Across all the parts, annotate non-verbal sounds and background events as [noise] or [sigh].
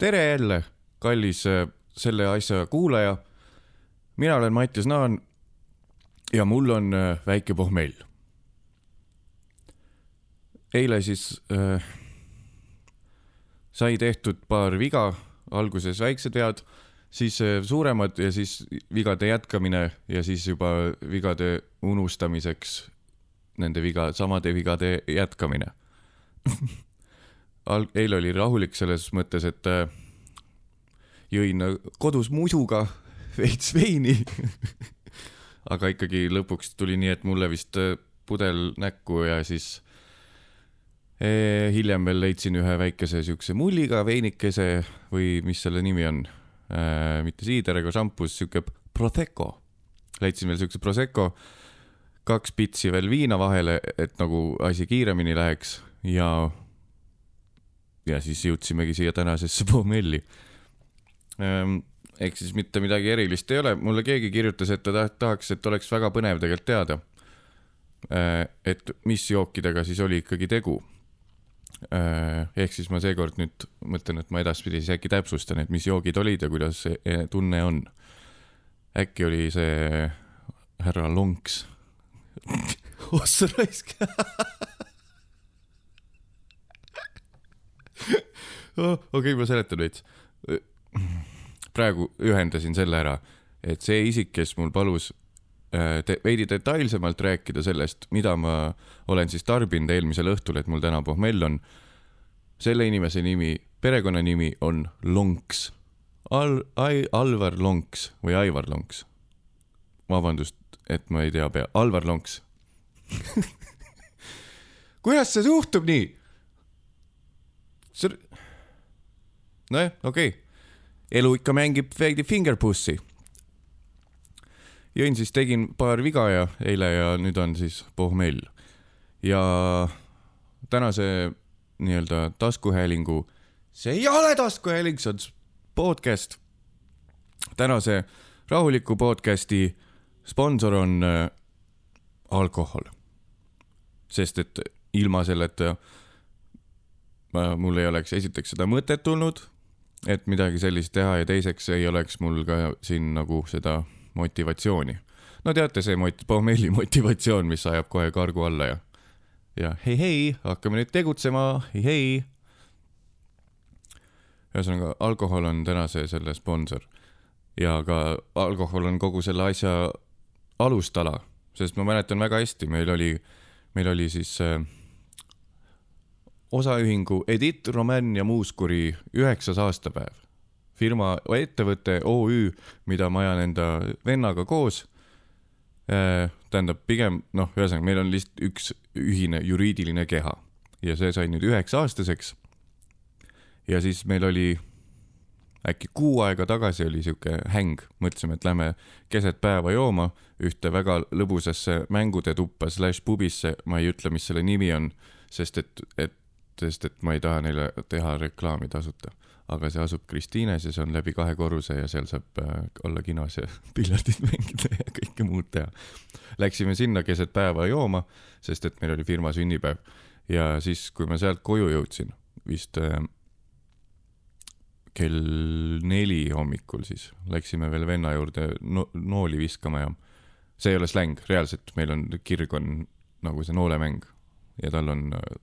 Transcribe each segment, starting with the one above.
tere jälle, kallis äh, selle asja kuulaja. mina olen Mattias Naan ja mul on äh, väike pohmell. eile siis äh, sai tehtud paar viga, alguses väiksed vead, siis äh, suuremad ja siis vigade jätkamine ja siis juba vigade unustamiseks nende viga, samade vigade jätkamine [laughs] eile oli rahulik selles mõttes, et äh, jõin kodus musuga [laughs] veits veini [laughs] aga ikkagi lõpuks tuli nii, et mulle vist äh, pudel näkku ja siis hiljem veel leidsin ühe väikese siukse mulliga veinikese või mis selle nimi on mitte siider ega šampus, siuke Prosecco. leidsin veel siukse Prosecco, kaks pitsi veel viina vahele, et nagu asi kiiremini läheks ja ja siis jõudsimegi siia tänasesse [laughs] pommelli. Ehm, ehk siis mitte midagi erilist ei ole, mulle keegi kirjutas, et ta tahaks, et oleks väga põnev tegelikult teada. Ehm, et mis jookidega siis oli ikkagi tegu. Ehm, ehk siis ma seekord nüüd mõtlen, et ma edaspidi siis äkki täpsustan, et mis joogid olid ja kuidas see eh, tunne on. äkki oli see härra Lonks [laughs] ossa raisk [laughs] [laughs] okei okay,, ma seletan veits. praegu ühendasin selle ära, et see isik, kes mul palus äh, te, veidi detailsemalt rääkida sellest, mida ma olen siis tarbinud eelmisel õhtul, et mul täna pohmell on. selle inimese nimi, perekonnanimi on Lonks. Al-, Ai-, Alvar Lonks või Aivar Lonks. vabandust, et ma ei tea pea, Alvar Lonks [laughs] kuidas see suhtub nii? See nojah, okei okay., elu ikka mängib veidi fingerpussi. jõin siis, tegin paar viga ja eile ja nüüd on siis pohmell. ja tänase nii-öelda taskuhäälingu, see ei ole taskuhääling, see on podcast. tänase rahuliku podcasti sponsor on äh, alkohol. sest et ilma selleta äh, mul ei oleks esiteks seda mõtet tulnud et midagi sellist teha ja teiseks ei oleks mul ka siin nagu seda motivatsiooni. no teate, see mot-, pohmelli [laughs] motivatsioon, mis ajab kohe kargu alla ja, ja hei, hei, hakkame nüüd tegutsema, hei, hei. ühesõnaga, alkohol on tänase selle sponsor ja ka alkohol on kogu selle asja alustala, sest ma mäletan väga hästi, meil oli, meil oli siis äh, osaühingu Edith Roman ja Muuskuri üheksas aastapäev. firma, ettevõte OÜ, mida ma ajan enda vennaga koos. Äh, tähendab, pigem noh, ühesõnaga meil on lihtsalt üks ühine juriidiline keha ja see sai nüüd üheksa aastaseks. ja siis meil oli äkki kuu aega tagasi oli sihuke häng, mõtlesime, et lähme keset päeva jooma ühte väga lõbusasse mängude tuppa slaš pubisse, ma ei ütle, mis selle nimi on, sest et, et sest et ma ei taha neile teha reklaami tasuta. aga see asub Kristiines ja see on läbi kahe korruse ja seal saab äh, olla kinos ja [laughs] piljardit mängida ja kõike muud teha. Läksime sinna keset päeva jooma, sest et meil oli firma sünnipäev ja siis, kui ma sealt koju jõudsin, vist äh, kell neli hommikul siis läksime veel venna juurde no nooli viskama ja see ei ole släng, reaalselt meil on, kirg on nagu see noolemäng ja tal on äh,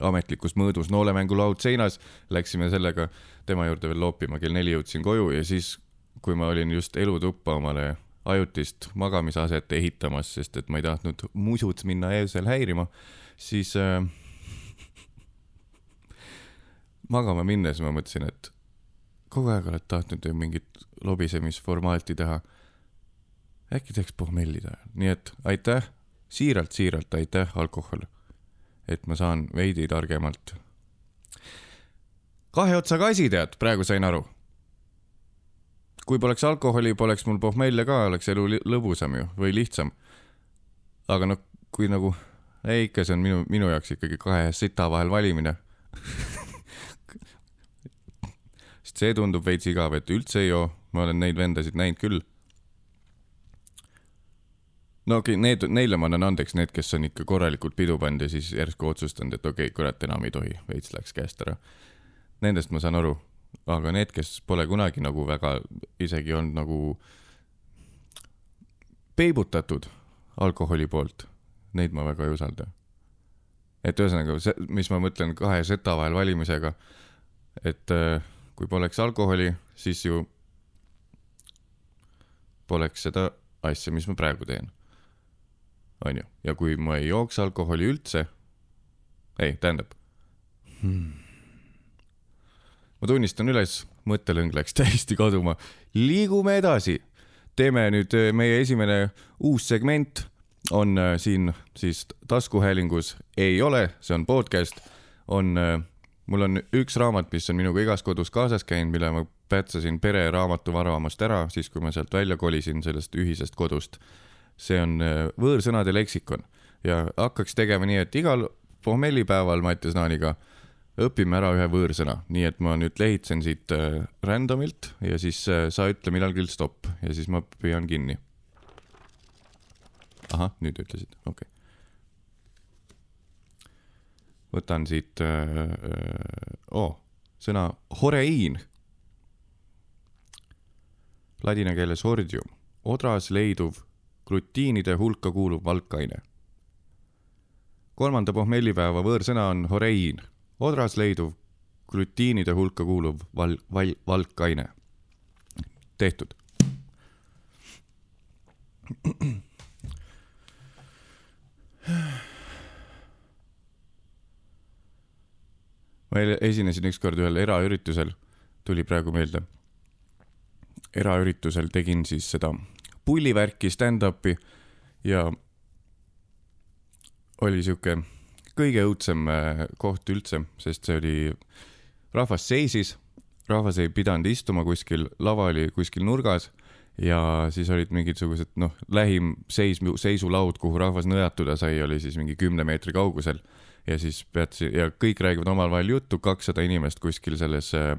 ametlikus mõõdus noolemängulaud seinas, läksime sellega tema juurde veel loopima, kell neli jõudsin koju ja siis, kui ma olin just elutuppa omale ajutist magamisaset ehitamas, sest et ma ei tahtnud musud minna öösel häirima, siis äh, magama minnes ma mõtlesin, et kogu aeg oled tahtnud ju mingit lobisemisformaati teha. äkki teeks pohmelli täna, nii et aitäh, siiralt, siiralt aitäh, alkohol et ma saan veidi targemalt. kahe otsaga asi, tead, praegu sain aru. kui poleks alkoholi, poleks mul pohmelle ka, oleks elu lõbusam ju või lihtsam. aga noh, kui nagu, ei ikka, see on minu, minu jaoks ikkagi kahe sita vahel valimine [laughs] sest see tundub veits igav, et üldse ei joo, ma olen neid vendasid näinud küll. No okei okay,, need, neile ma annan andeks, need, kes on ikka korralikult pidu pannud ja siis järsku otsustanud, et okei okay,, kurat, enam ei tohi, veits läks käest ära. Nendest ma saan aru, aga need, kes pole kunagi nagu väga isegi olnud nagu peibutatud alkoholi poolt, neid ma väga ei usalda. et ühesõnaga, see, mis ma mõtlen kahe seta vahel valimisega, et äh, kui poleks alkoholi, siis ju poleks seda asja, mis ma praegu teen. Onju, ja kui ma ei jooks alkoholi üldse, ei, tähendab hmm., ma tunnistan üles, mõttelõng läks [laughs] täiesti kaduma. liigume edasi. teeme nüüd äh, meie esimene uus segment on äh, siin siis taskuhäälingus ei ole, see on podcast, on, äh, mul on üks raamat, mis on minuga igas kodus kaasas käinud, mille ma pätsasin pere raamatuvaramast ära, siis kui ma sealt välja kolisin sellest ühisest kodust. See on võõrsõnade leksikon ja hakkaks tegema nii, et igal pohmellipäeval Mattias Naaniga õpime ära ühe võõrsõna, nii et ma nüüd lehitsen siit äh, random'ilt ja siis äh, sa ütle millalgi stopp ja siis ma püüan kinni. ahah, nüüd ütlesid, okei okay.. võtan siit äh,, oh, sõna horeiin. Ladina keeles ordium, odras leiduv glutiinide hulka kuuluv valkaine. kolmanda pohmellipäeva võõrsõna on horeiin odras leiduv glutiinide hulka kuuluv val-, val-, valkaine. tehtud. ma esinesin ükskord ühel eraüritusel, tuli praegu meelde. eraüritusel tegin siis seda pullivärki, stand-up'i ja oli sihuke kõige õudsem äh, koht üldse, sest see oli, rahvas seisis, rahvas ei pidanud istuma kuskil, lava oli kuskil nurgas ja siis olid mingisugused noh, lähim seis, seisulaud, kuhu rahvas nõjatuda sai, oli siis mingi kümne meetri kaugusel ja siis pead ja kõik räägivad omavahel juttu, kakssada inimest kuskil selles äh,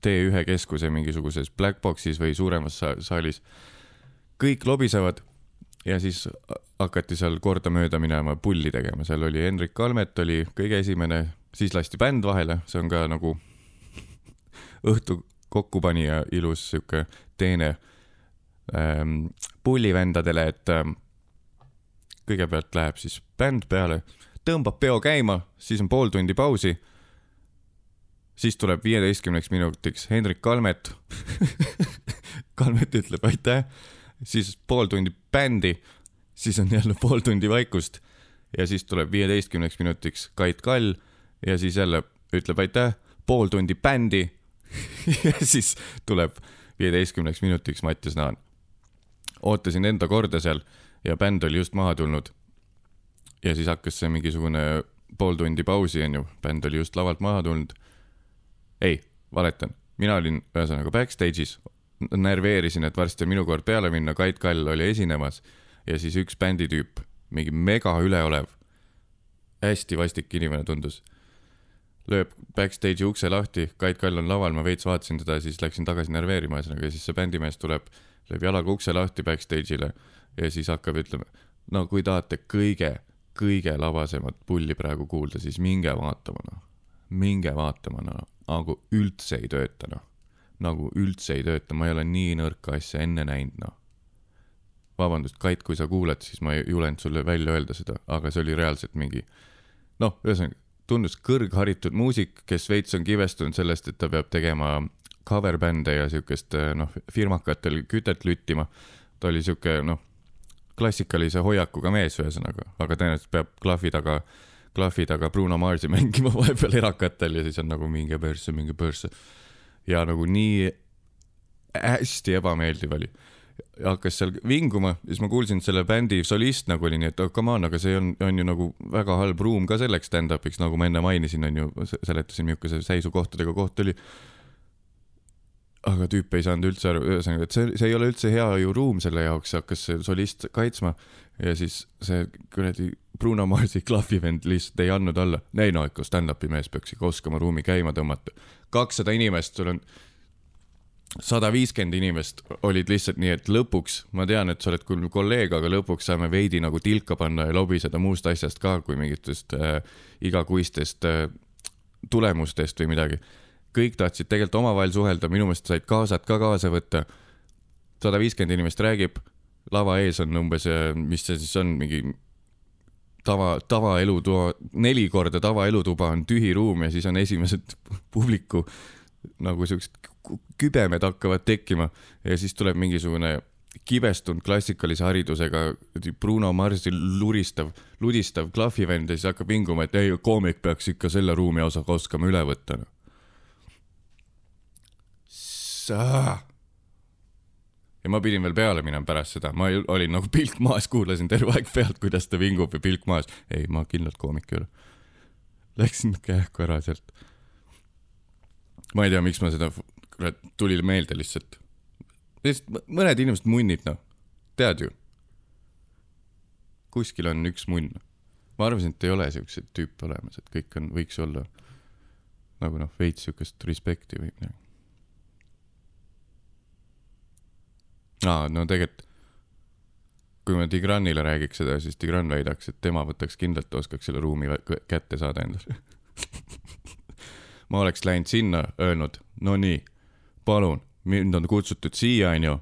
T1 keskuse mingisuguses black box'is või suuremas saalis. Kõik lobisevad ja siis hakati seal kordamööda minema pulli tegema, seal oli Hendrik Kalmet oli kõige esimene, siis lasti bänd vahele, see on ka nagu [laughs] õhtu kokkupanija ilus sihuke teene ähm, pullivendadele, et ähm, kõigepealt läheb siis bänd peale, tõmbab peo käima, siis on pool tundi pausi. siis tuleb viieteistkümneks minutiks Hendrik Kalmet. [laughs] Kalmet ütleb aitäh siis pool tundi bändi, siis on jälle pool tundi vaikust ja siis tuleb viieteistkümneks minutiks Kait Kall ja siis jälle ütleb aitäh, pool tundi bändi [laughs] ja siis tuleb viieteistkümneks minutiks Mattias Naan. ootasin enda korda seal ja bänd oli just maha tulnud. ja siis hakkas see mingisugune pool tundi pausi, onju, bänd oli just lavalt maha tulnud. ei, valetan, mina olin ühesõnaga backstage'is, närveerisin, et varsti on minu kord peale minna, Kait Kall oli esinemas ja siis üks bänditüüp, mingi mega üleolev, hästi vastik inimene tundus, lööb backstage'i ukse lahti, Kait Kall on laval, ma veits vaatasin teda, siis läksin tagasi närveerima, ühesõnaga, ja siis see bändimees tuleb, lööb jalaga ukse lahti backstage'ile ja siis hakkab ütlema, no kui tahate kõige, kõige labasemat pulli praegu kuulda, siis minge vaatama, noh. minge vaatama, noh, nagu üldse ei tööta, noh nagu üldse ei tööta, ma ei ole nii nõrka asja enne näinud, noh. vabandust, Kait, kui sa kuulad, siis ma ei julenud sulle välja öelda seda, aga see oli reaalselt mingi noh, ühesõnaga tundus kõrgharitud muusik, kes veits on kibestunud sellest, et ta peab tegema cover bänd'e ja siukest noh, firmakatel kütet lüttima. ta oli siuke noh, klassikalise hoiakuga mees ühesõnaga, aga tõenäoliselt peab klahvi taga, klahvi taga Bruno Marsi mängima [laughs] vahepeal erakatel ja siis on nagu minge persse, minge persse ja nagu nii hästi ebameeldiv oli. hakkas seal vinguma, siis ma kuulsin, et selle bändi solist nagu oli nii, et oh come on, aga see on, on ju nagu väga halb ruum ka selleks stand-up'iks, nagu ma enne mainisin, on ju, seletasin, milline see seisukohtadega koht oli aga tüüp ei saanud üldse aru, ühesõnaga, et see, see ei ole üldse hea ju ruum selle jaoks, hakkas see solist kaitsma ja siis see kuradi Bruno Marsi [laughs] klahvivend lihtsalt ei andnud alla. ei no ikka stand-up'i mees peaks ikka oskama ruumi käima tõmmata. kakssada inimest, sul on sada viiskümmend inimest olid lihtsalt nii, et lõpuks, ma tean, et sa oled küll kolleeg, aga lõpuks saame veidi nagu tilka panna ja lobiseda muust asjast ka, kui mingitest äh, igakuistest äh, tulemustest või midagi. kõik tahtsid tegelikult omavahel suhelda, minu meelest said kaasad ka kaasa võtta. sada viiskümmend inimest räägib, lava ees on umbes, äh, mis see siis on, mingi tava, tavaelutoa, neli korda tavaelutuba on tühi ruum ja siis on esimesed [laughs] publiku nagu siuksed kübemed hakkavad tekkima ja siis tuleb mingisugune kibestunud klassikalise haridusega Bruno Marsi luristav, ludistav klahvivend ja siis hakkab vinguma, et ei, koomik peaks ikka selle ruumi osa oskama üle võtta. Ja ma pidin veel peale minema pärast seda, ma olin nagu pilk maas, kuulasin terve aeg pealt, kuidas ta vingub ja pilk maas. ei, ma kindlalt koomik ei ole. Läksin kähku ära sealt ma ei tea, miks ma seda, kurat, tuli meelde lihtsalt. lihtsalt mõned inimesed munnid, noh, tead ju. kuskil on üks munn. ma arvasin, et ei ole siukseid tüüpe olemas, et kõik on, võiks olla nagu noh, veits siukest respekti või midagi. Aa, no tegelikult kui ma Tigranile räägiks seda, siis Tigran väidaks, et tema võtaks kindlalt, oskaks selle ruumi kätte saada endale. [laughs] Ma oleks läinud sinna, öelnud, no nii, palun, mind on kutsutud siia, onju.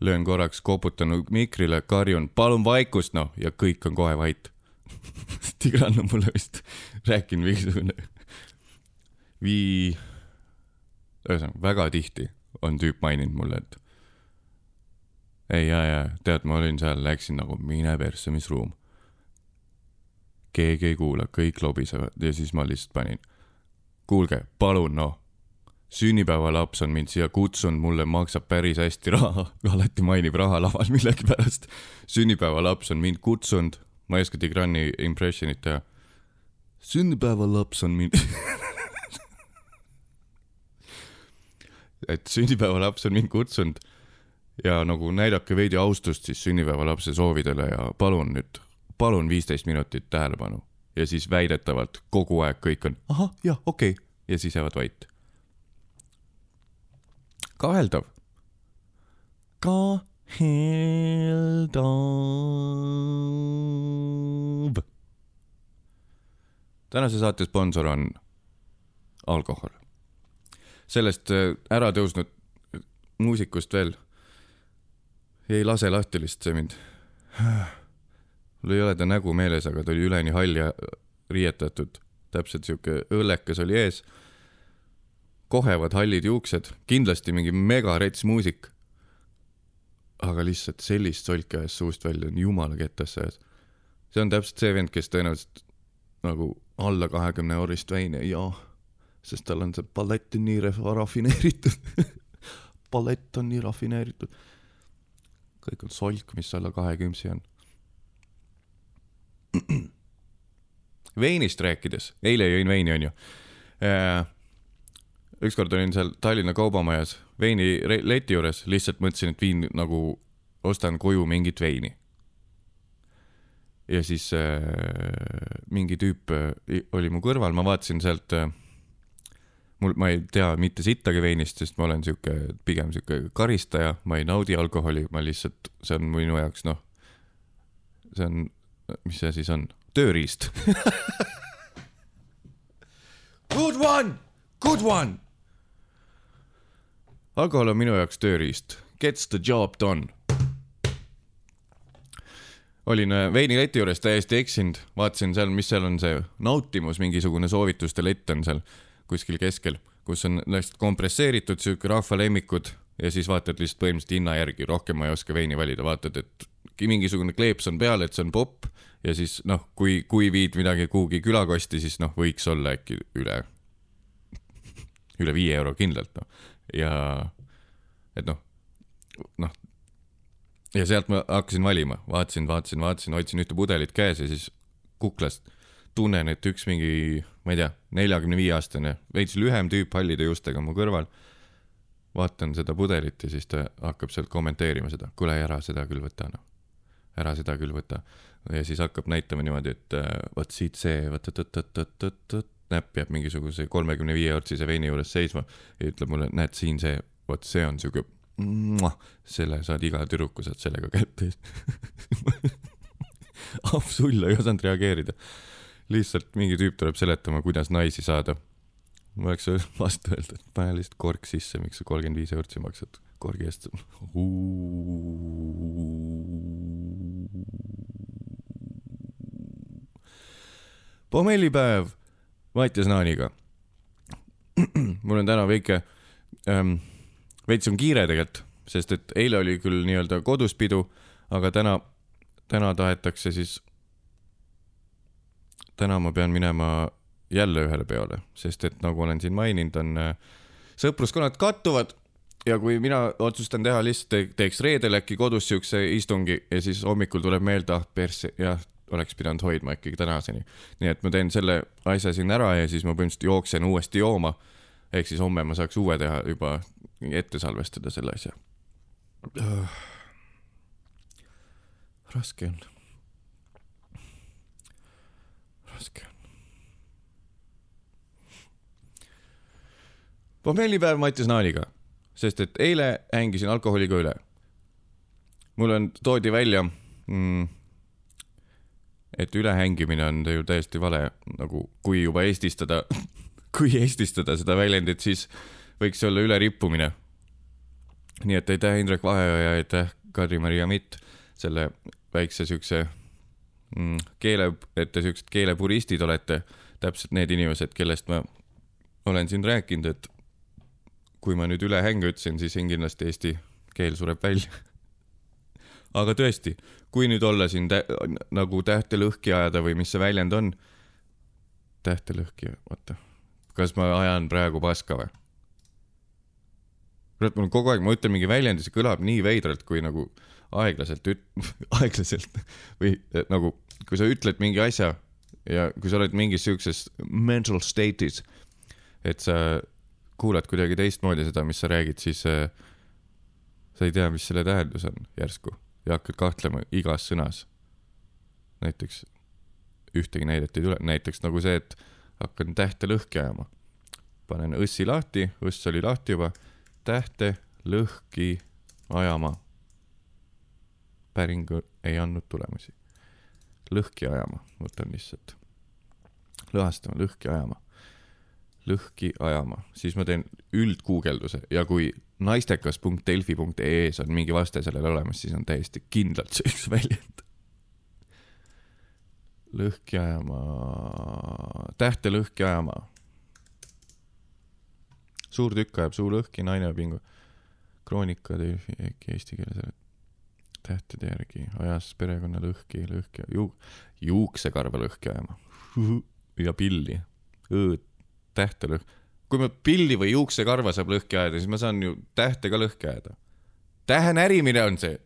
löön korraks, koputan mikrile, karjun, palun vaikust, noh, ja kõik on kohe vait. [laughs] Tigran on mulle vist rääkinud mingisugune vii, ühesõnaga väga tihti on tüüp maininud mulle, et ei, ja, ja tead, ma olin seal, läksin nagu mine persse, mis ruum. keegi ei kuula, kõik lobisevad ja siis ma lihtsalt panin kuulge, palun noh, sünnipäevalaps on mind siia kutsunud, mulle maksab päris hästi raha, [laughs] alati mainib raha laval millegipärast. sünnipäevalaps on mind kutsunud, ma ei oska Tigrani impressionit teha. sünnipäevalaps on mind [laughs] et sünnipäevalaps on mind kutsunud ja nagu näidake veidi austust siis sünnipäevalapse soovidele ja palun nüüd, palun viisteist minutit tähelepanu ja siis väidetavalt kogu aeg kõik on ahah, jah, okei okay. ja siis jäävad vait. kaheldav. kaheldav. tänase saate sponsor on alkohol. sellest äh, ära tõusnud muusikust veel ei lase lahti lihtsalt see mind mul ei ole ta nägu meeles, aga ta oli üleni hall ja riietatud, täpselt sihuke õllekas oli ees. kohevad hallid juuksed, kindlasti mingi megarets muusik. aga lihtsalt sellist solki ajas suust välja on jumala kettasse ajas. see on täpselt see vend, kes tõenäoliselt nagu alla kahekümne eurist veini ei joo, sest tal on see palett nii rafineeritud [laughs] palett on nii rafineeritud. Kõik on solk, mis alla kahekümsi on veinist rääkides, eile jõin veini, onju. Äh, ükskord olin seal Tallinna Kaubamajas veini leti juures, lihtsalt mõtlesin, et viin nagu, ostan koju mingit veini. ja siis äh, mingi tüüp äh, oli mu kõrval, ma vaatasin sealt äh, mul, ma ei tea mitte sittagi veinist, sest ma olen sihuke, pigem sihuke karistaja, ma ei naudi alkoholi, ma lihtsalt, see on minu jaoks noh, see on mis see siis on? tööriist [laughs] Good one, good one. alkohol on minu jaoks tööriist, gets the job done. olin äh, veinileti juures täiesti eksinud, vaatasin seal, mis seal on see nautimus, mingisugune soovituste lett on seal kuskil keskel, kus on lihtsalt kompresseeritud siuke rahva lemmikud ja siis vaatad lihtsalt põhimõtteliselt hinna järgi, rohkem ma ei oska veini valida, vaatad, et mingisugune kleeps on peal, et see on popp ja siis noh, kui, kui viid midagi kuhugi külakosti, siis noh, võiks olla äkki üle, üle viie euro kindlalt noh. ja et noh, noh ja sealt ma hakkasin valima, vaatasin, vaatasin, vaatasin, hoidsin ühte pudelit käes ja siis kuklast tunnen, et üks mingi, ma ei tea, neljakümne viie aastane, veits lühem tüüp hallide juustega mu kõrval. vaatan seda pudelit ja siis ta hakkab sealt kommenteerima seda, kuule ära seda küll võta noh ära seda küll võta. ja siis hakkab näitama niimoodi, et äh, vot siit see, vot, vot, vot, vot, vot, vot, näpp jääb mingisuguse kolmekümne viie ortsise veini juures seisma ja ütleb mulle, näed siin see vot see on siuke, selle saad iga tüdruku saad sellega kätte [laughs] Apsull [laughs] ei osanud reageerida. Lihtsalt mingi tüüp tuleb seletama, kuidas naisi saada. ma oleks [laughs] vastu öelnud, et pane lihtsalt kork sisse, miks sa kolmkümmend viis eurtsi maksad korgi eest. pommellipäev Mattias Naaniga. [clears throat] mul on täna väike ähm,, veits on kiire tegelikult, sest et eile oli küll nii-öelda kodus pidu, aga täna, täna tahetakse siis, täna ma pean minema jälle ühele peole, sest et nagu olen siin maininud, on äh, sõpruskonnad kattuvad ja kui mina otsustan teha lihtsalt, teeks reedel äkki kodus siukse istungi ja siis hommikul tuleb meelde, ah persse, jah, oleks pidanud hoidma ikkagi tänaseni. nii et ma teen selle asja siin ära ja siis ma põhimõtteliselt jooksen uuesti jooma. ehk siis homme ma saaks uue teha juba, ette salvestada selle asja. raske on. Raske on. pommellipäev Mattias Naaniga, sest et eile hängisin alkoholiga üle. mulle on, toodi välja mm, et ülehängimine on ju täiesti vale, nagu kui juba eestistada [laughs] kui eestistada seda väljendit, siis võiks olla ülerippumine. nii et aitäh Indrek Vaheoja, aitäh Kadri-Maria Mitt selle väikse siukse keele, et te siuksed keelepuristid olete, täpselt need inimesed, kellest ma olen siin rääkinud, et kui ma nüüd ülehänge ütlesin, siis siin kindlasti eesti keel sureb välja. [laughs] Aga tõesti, kui nüüd olla siin tä nagu tähte lõhki ajada või mis see väljend on, tähte lõhki, oota, kas ma ajan praegu paska või? kurat, mul kogu aeg, ma ütlen mingi väljendi, see kõlab nii veidralt, kui nagu aeglaselt üt-, [laughs] aeglaselt või nagu, kui sa ütled mingi asja ja kui sa oled mingis siukses mental state'is, et sa kuulad kuidagi teistmoodi seda, mis sa räägid, siis äh, sa ei tea, mis selle tähendus on järsku ja hakkad kahtlema igas sõnas. näiteks ühtegi näidet ei tule, näiteks nagu see, et hakkan tähte lõhki ajama. panen õssi lahti, õss oli lahti juba, tähte lõhki ajama. päring ei andnud tulemusi. Lõhki ajama, võtan lihtsalt. lõhastama, lõhki ajama. lõhki ajama, siis ma teen üldguugelduse ja kui naistekas.delfi.ee-s on mingi vaste sellele olemas, siis on täiesti kindlalt see üks väljend. lõhki ajama, tähte lõhki ajama. suur tükk ajab suu lõhki, naine pingu. kroonika Delfi, äkki eesti keeles tähtede järgi, ajas perekonna lõhki, lõhki, juuk-, juuksekarva lõhki ajama. ja pilli, õõd, tähte lõhki kui ma pilli või juuksekarva saab lõhki ajada, siis ma saan ju tähte ka lõhki ajada. tähe närimine on see.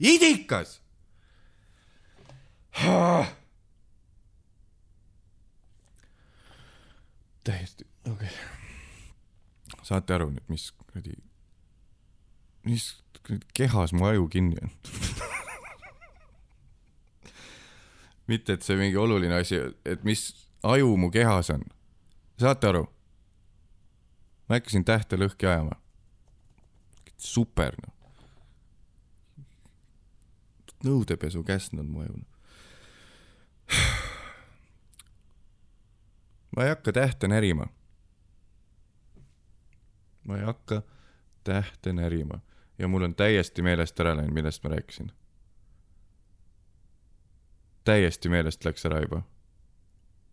idikas. täiesti, okei okay.. saate aru nüüd, mis kuradi, mis kehas mu aju kinni on mitte, et see mingi oluline asi, et mis aju mu kehas on. saate aru? ma hakkasin tähte lõhki ajama. super noh. nõudepesu käsn on mu aju. ma ei hakka tähte närima. ma ei hakka tähte närima ja mul on täiesti meelest ära läinud, millest ma rääkisin. täiesti meelest läks ära juba.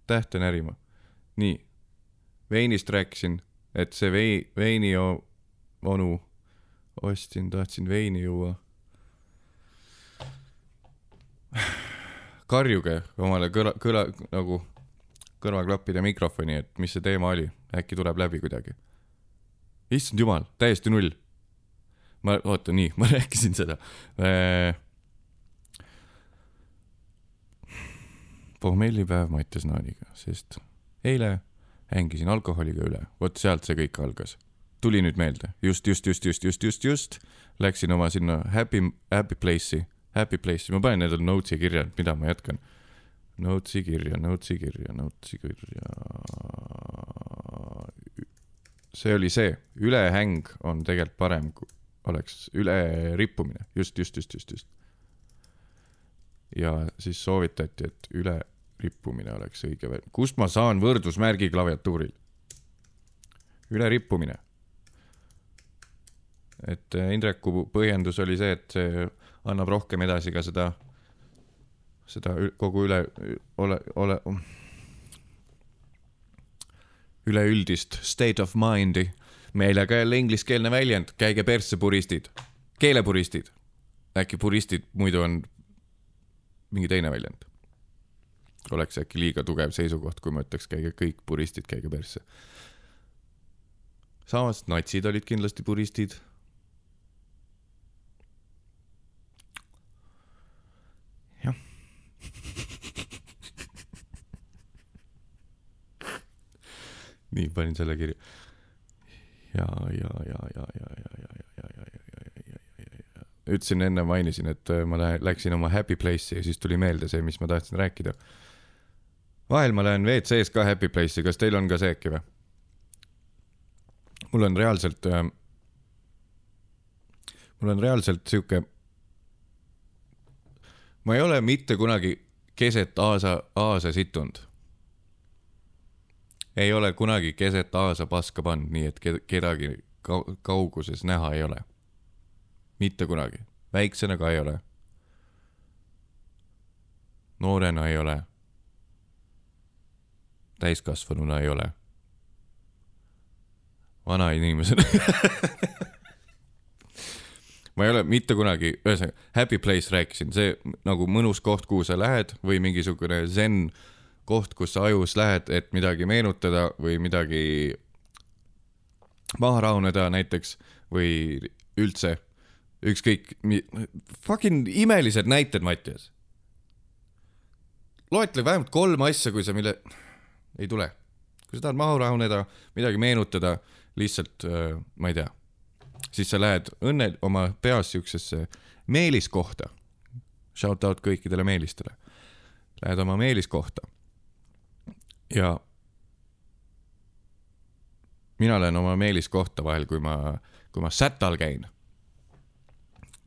tähte närima. nii, veinist rääkisin et see vei-, veini onu ostsin, tahtsin veini juua. karjuge omale kõla, kõla nagu kõrvaklappide mikrofoni, et mis see teema oli, äkki tuleb läbi kuidagi. issand jumal, täiesti null. Ma, oota, nii, ma [laughs] rääkisin seda äh, pohmellipäev Mattias Naaniga, sest eile hängisin alkoholiga üle, vot sealt see kõik algas. tuli nüüd meelde, just, just, just, just, just, just, just läksin oma sinna happy, happy place'i, happy place'i, ma panen endale notes'i kirja, mida ma jätkan. Notes'i kirja, notes'i kirja, notes'i kirja. see oli see, ülehäng on tegelikult parem, kui oleks ülerippumine, just, just, just, just, just. ja siis soovitati, et ülerippumine oleks õige veel, kust ma saan võrdusmärgi klaviatuuril? ülerippumine. et äh, Indreku põhjendus oli see, et see annab rohkem edasi ka seda, seda kogu üle, ole, ole üleüldist state of mind'i. Meelega jälle ingliskeelne väljend, käige persse, puristid, keelepuristid. äkki puristid muidu on mingi teine väljend? oleks äkki liiga tugev seisukoht, kui ma ütleks, käige kõik puristid, käige persse. samas natsid olid kindlasti puristid jah [laughs] nii, panin selle kirja. Ja, ja, ja, ja, ja, ja, ja, ja, ja, ja, ja, ja, ja, ja, ja. ütlesin enne, mainisin, et ma lähen, läksin oma happy place'i ja siis tuli meelde see, mis ma tahtsin rääkida. vahel ma lähen WC-s ka happy place'i, kas teil on ka see äkki või? mul on reaalselt äh,, mul on reaalselt sihuke, ma ei ole mitte kunagi keset aasa, aasa situnud ei ole kunagi keset aasa paska pannud, nii et kedagi kauguses näha ei ole. mitte kunagi, väiksena ka ei ole. noorena ei ole. täiskasvanuna ei ole. vana inimesena [laughs] ma ei ole mitte kunagi, ühesõnaga, happy place rääkisin, see nagu mõnus koht, kuhu sa lähed või mingisugune zen äh, koht, kus sa ajus lähed, et midagi meenutada või midagi maha rahuneda näiteks või üldse ükskõik, fucking imelised näited, Mattias. loetle vähemalt kolm asja, kui sa mille, ei tule. kui sa tahad maha rahuneda, midagi meenutada, lihtsalt äh, ma ei tea, siis sa lähed õnne oma peas siuksesse meeliskohta. Shout out kõikidele meelistele. Lähed oma meeliskohta ja mina lähen oma meeliskohta vahel, kui ma, kui ma sätal käin.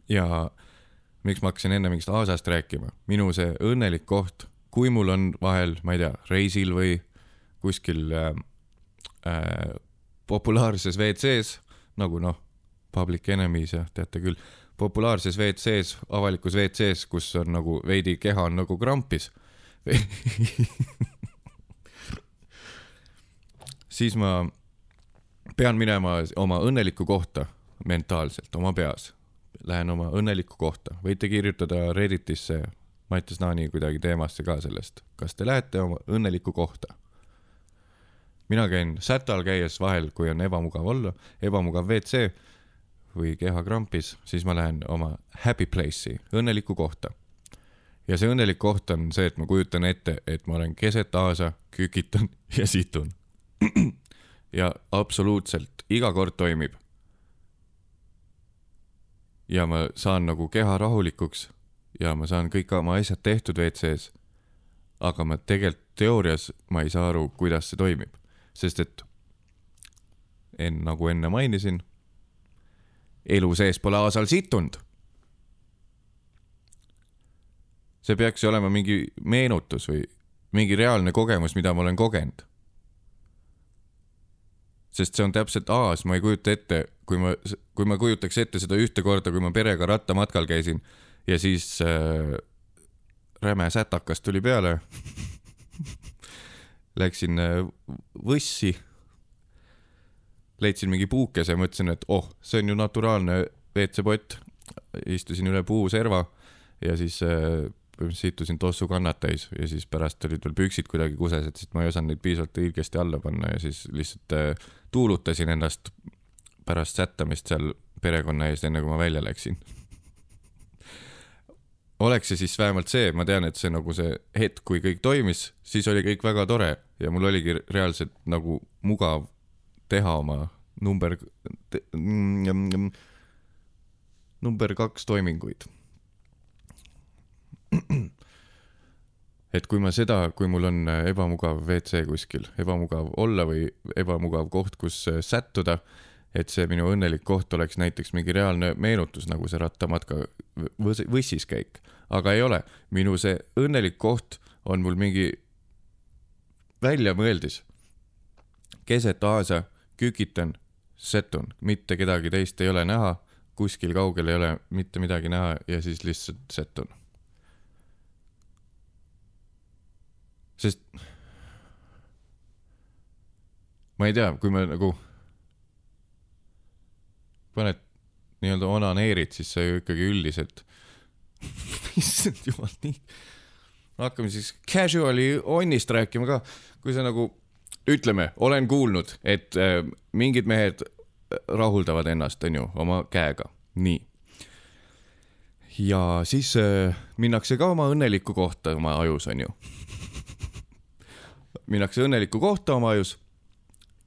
ja miks ma hakkasin enne mingist Aasast rääkima, minu see õnnelik koht, kui mul on vahel, ma ei tea, reisil või kuskil äh, äh, populaarses WC-s nagu noh, Public Enemies ja teate küll, populaarses WC-s, avalikus WC-s, kus on nagu veidi keha on nagu krampis [laughs] siis ma pean minema oma õnnelikku kohta mentaalselt oma peas. Lähen oma õnnelikku kohta, võite kirjutada Redditisse Mattias Naani kuidagi teemasse ka sellest, kas te lähete oma õnnelikku kohta. mina käin sätal käies vahel, kui on ebamugav olla, ebamugav WC või kehakrampis, siis ma lähen oma happy place'i, õnnelikku kohta. ja see õnnelik koht on see, et ma kujutan ette, et ma olen keset aasa, kükitan ja situn [clears throat] ja absoluutselt iga kord toimib. ja ma saan nagu keha rahulikuks ja ma saan kõik oma asjad tehtud WC-s. aga ma tegelikult teoorias ma ei saa aru, kuidas see toimib, sest et en, nagu enne mainisin, elu sees pole aasal situnud. see peaks ju olema mingi meenutus või mingi reaalne kogemus, mida ma olen kogenud sest see on täpselt aas, ma ei kujuta ette, kui ma, kui ma kujutaks ette seda ühte korda, kui ma perega rattamatkal käisin ja siis äh, räme sätakas tuli peale Läksin äh, võssi, leidsin mingi puukese, mõtlesin, et oh, see on ju naturaalne WC-pott. istusin üle puuserva ja siis äh, situsin tossu kannad täis ja siis pärast olid veel püksid kuidagi kusesed, sest ma ei osanud neid piisavalt õigesti alla panna ja siis lihtsalt äh, tuulutasin ennast pärast sättamist seal perekonna ees, enne kui ma välja läksin. oleks see siis vähemalt see, ma tean, et see nagu see hetk, kui kõik toimis, siis oli kõik väga tore ja mul oligi reaalselt nagu mugav teha oma number, number kaks toiminguid et kui ma seda, kui mul on äh, ebamugav WC kuskil, ebamugav olla või ebamugav koht, kus äh, sättuda, et see minu õnnelik koht oleks näiteks mingi reaalne meenutus, nagu see rattamatka võs- võssis käik, aga ei ole. minu see õnnelik koht on mul mingi väljamõeldis. keset aasa kükitan, sätun, mitte kedagi teist ei ole näha, kuskil kaugel ei ole mitte midagi näha ja siis lihtsalt sätun. Sest ma ei tea, kui me nagu paned nii-öelda onaneerid, siis sa ju ikkagi üldiselt, [laughs] issand jumal, nii. hakkame siis casual'i onnist rääkima ka, kui sa nagu ütleme, olen kuulnud, et äh, mingid mehed rahuldavad ennast, onju, oma käega, nii. ja siis äh, minnakse ka oma õnnelikku kohta oma ajus, onju. [laughs] minnakse õnnelikku kohta oma ajus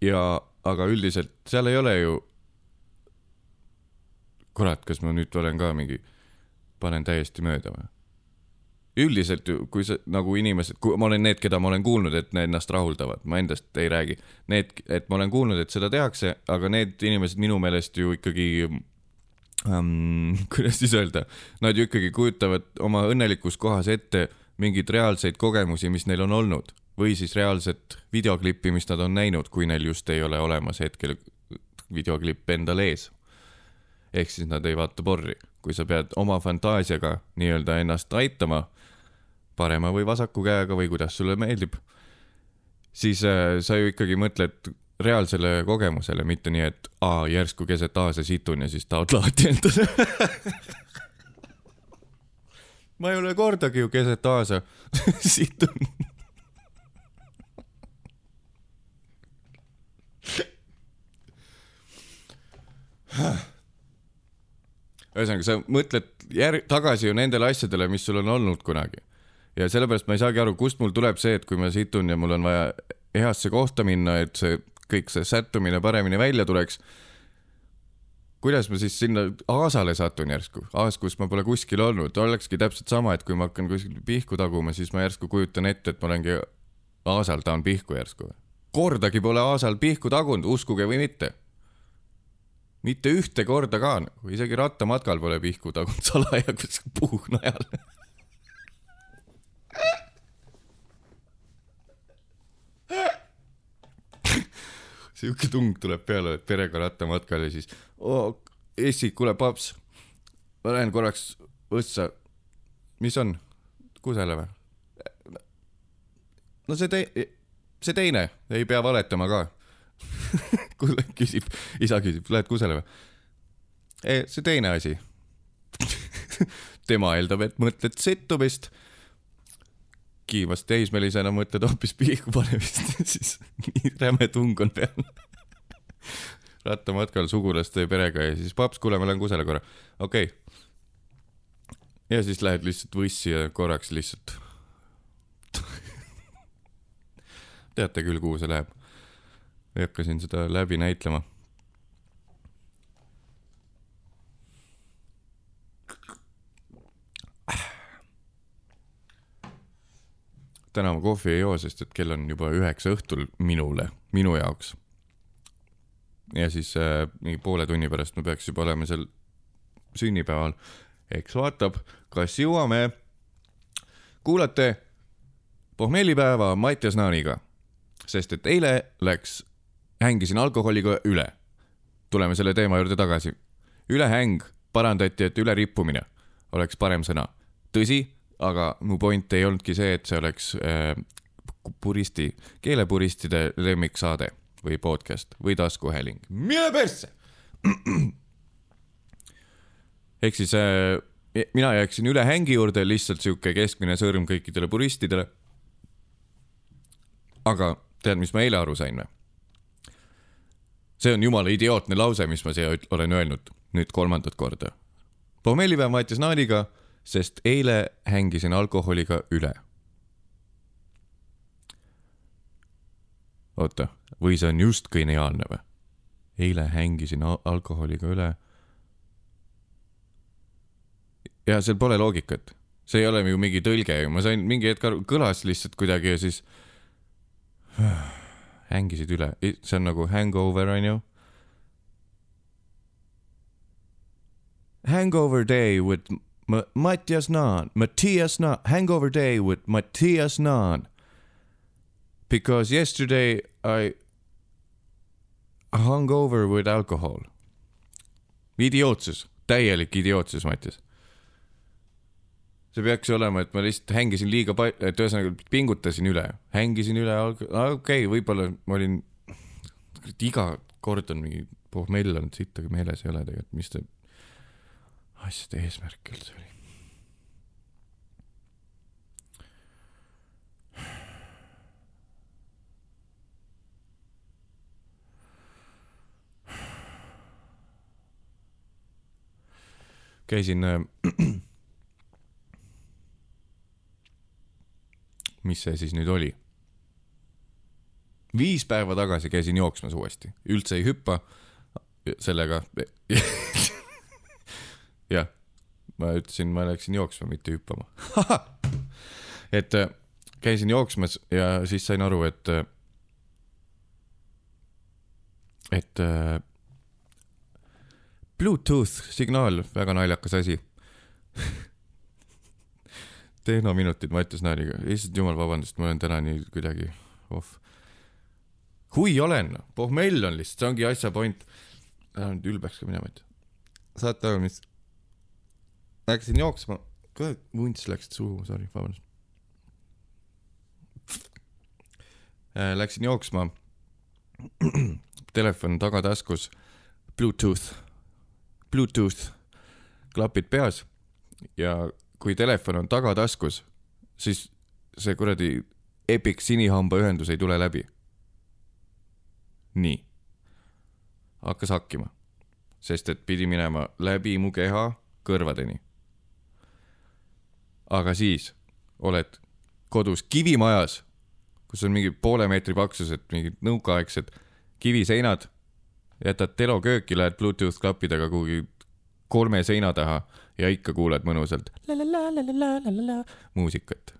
ja, aga üldiselt seal ei ole ju. kurat, kas ma nüüd olen ka mingi, panen täiesti mööda või? üldiselt ju, kui sa nagu inimesed, kui ma olen need, keda ma olen kuulnud, et need ennast rahuldavad, ma endast ei räägi. Need, et ma olen kuulnud, et seda tehakse, aga need inimesed minu meelest ju ikkagi um, [laughs] kuidas siis öelda, nad ju ikkagi kujutavad oma õnnelikus kohas ette mingeid reaalseid kogemusi, mis neil on olnud või siis reaalset videoklippi, mis nad on näinud, kui neil just ei ole olemas hetkel videoklipp endal ees. ehk siis nad ei vaata porri, kui sa pead oma fantaasiaga nii-öelda ennast aitama parema või vasaku käega või kuidas sulle meeldib, siis äh, sa ju ikkagi mõtled reaalsele kogemusele, mitte nii, et aa, järsku keset aasa situn ja siis tahad lahti [laughs] endale. ma ei ole kordagi ju keset aasa [laughs] situn. ühesõnaga, sa mõtled jär-, tagasi ju nendele asjadele, mis sul on olnud kunagi. ja sellepärast ma ei saagi aru, kust mul tuleb see, et kui ma situn ja mul on vaja heasse kohta minna, et see kõik see sättumine paremini välja tuleks. kuidas ma siis sinna aasale satun järsku, aas, kus ma pole kuskil olnud, olekski täpselt sama, et kui ma hakkan kuskil pihku taguma, siis ma järsku kujutan ette, et ma olengi aasal, tahan pihku järsku. kordagi pole aasal pihku tagunud, uskuge või mitte mitte ühte korda ka, isegi rattamatkal pole pihku tagunud salaja kuskil puhnajal. sihuke tung tuleb peale, et perega rattamatkal ja siis oo, Essi, kuule paps, ma lähen korraks õssa. mis on, kusele või? no see tei-, see teine, ei pea valetama ka [laughs] kuule, küsib, isa küsib, lähed kusele või? see teine asi. [laughs] tema eeldab, et mõtled settumist. kiivas teismelisena mõtled hoopis pihku panemist, [laughs] siis nii räme tung on peal. rattamatkal sugulaste perega ja siis paps, kuule, ma lähen kusele korra, okei okay.. ja siis lähed lihtsalt võssi ja korraks lihtsalt. teate küll, kuhu see läheb ei hakka siin seda läbi näitlema. täna ma kohvi ei joo, sest et kell on juba üheksa õhtul minule, minu jaoks. ja siis äh, mingi poole tunni pärast ma peaks juba olema seal sünnipäeval. eks vaatab, kas jõuame. kuulate pohmellipäeva Mattias Naaniga sest et eile läks, hängisin alkoholiga üle. tuleme selle teema juurde tagasi. ülehäng parandati, et ülerippumine oleks parem sõna. tõsi, aga mu point ei olnudki see, et see oleks äh, puristi, keelepuristide lemmiksaade või podcast või taskuhääling. mine persse. [clears throat] ehk siis äh, mina jääksin ülehängi juurde, lihtsalt sihuke keskmine sõrm kõikidele puristidele. aga tead, mis ma eile aru sain või? See on jumala idiootne lause, mis ma siia olen öelnud nüüd kolmandat korda. pommellipäev Mattias Naaniga, sest eile hängisin alkoholiga üle. oota, või see on just geniaalne või? eile hängisin al alkoholiga üle. ja seal pole loogikat, see ei ole ju mingi tõlge ju, ma sain mingi hetk aru, kõlas lihtsalt kuidagi ja siis hängisid üle, see on nagu hangover onju. Hangover day with M Mattias Naan, Mattias Naan, hangover day with Mattias Naan. Because yesterday I hung over with alcohol. idiootsus, täielik idiootsus, Mattias. See peaks ju olema, et ma lihtsalt hängisin liiga palju, et ühesõnaga pingutasin üle, hängisin üle, okei okay,, võib-olla ma olin, iga kord on mingi pohmell olnud siit, aga meeles ei ole tegelikult, mis see asjade eesmärk üldse oli. käisin äh, mis see siis nüüd oli? viis päeva tagasi käisin jooksmas uuesti, üldse ei hüppa sellega. [laughs] jah, ma ütlesin, ma läksin jooksma, mitte hüppama. [laughs] et äh, käisin jooksmas ja siis sain aru, et, et äh, Bluetooth signaal, väga naljakas asi. [laughs] tehnominutid Mattias Naariga, issand jumal, vabandust, ma olen täna nii kuidagi off. hui olen, pohmell on lihtsalt, see ongi asja point. Lähen nüüd ülbeks ka minema, et. Saate aru, mis. Läksin jooksma, kurat, vunts läks suhu, sorry, vabandust. Läksin jooksma, [clears throat] telefon tagataskus, Bluetooth. Bluetooth. Klapid peas. Ja kui telefon on tagataskus, siis see kuradi Epic sinihambaühendus ei tule läbi. nii, hakkas hakkima, sest et pidi minema läbi mu keha kõrvadeni. aga siis oled kodus kivimajas, kus on mingi poole meetri paksused, mingid nõukaaegsed kiviseinad jätad telo kööki, lähed Bluetooth klappidega kuhugi kolme seina taha ja ikka kuuled mõnusalt muusikat.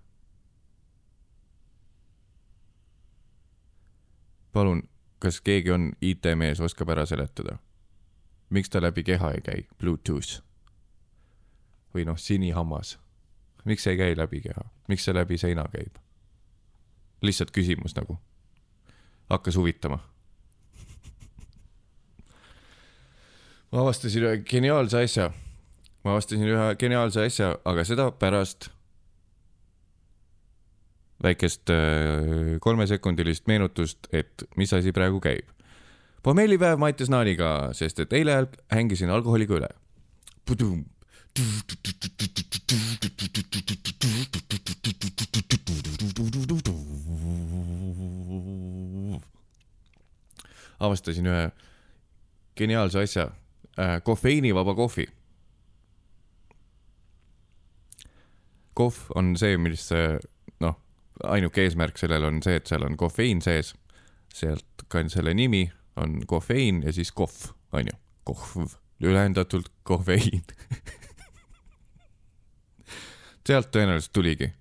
palun, kas keegi on IT-mees, oskab ära seletada, miks ta läbi keha ei käi, Bluetooth. Või noh, sinihammas, miks see ei käi läbi keha, miks see läbi seina käib? lihtsalt küsimus nagu, hakkas huvitama. Ma avastasin ühe geniaalse asja. Ma avastasin ühe geniaalse asja, aga seda pärast väikest äh, kolmesekundilist meenutust, et mis asi praegu käib. pommellipäev Mattias Naaniga, sest et eile hängisin alkoholiga üle. avastasin ühe geniaalse asja äh,, kofeiinivaba kohvi. Kohv on see, mis noh, ainuke eesmärk sellel on see, et seal on kofeiin sees. sealt ka selle nimi on kofeiin ja siis kohv, onju, kohv, lühendatult kofeiin [laughs] sealt tõenäoliselt tuligi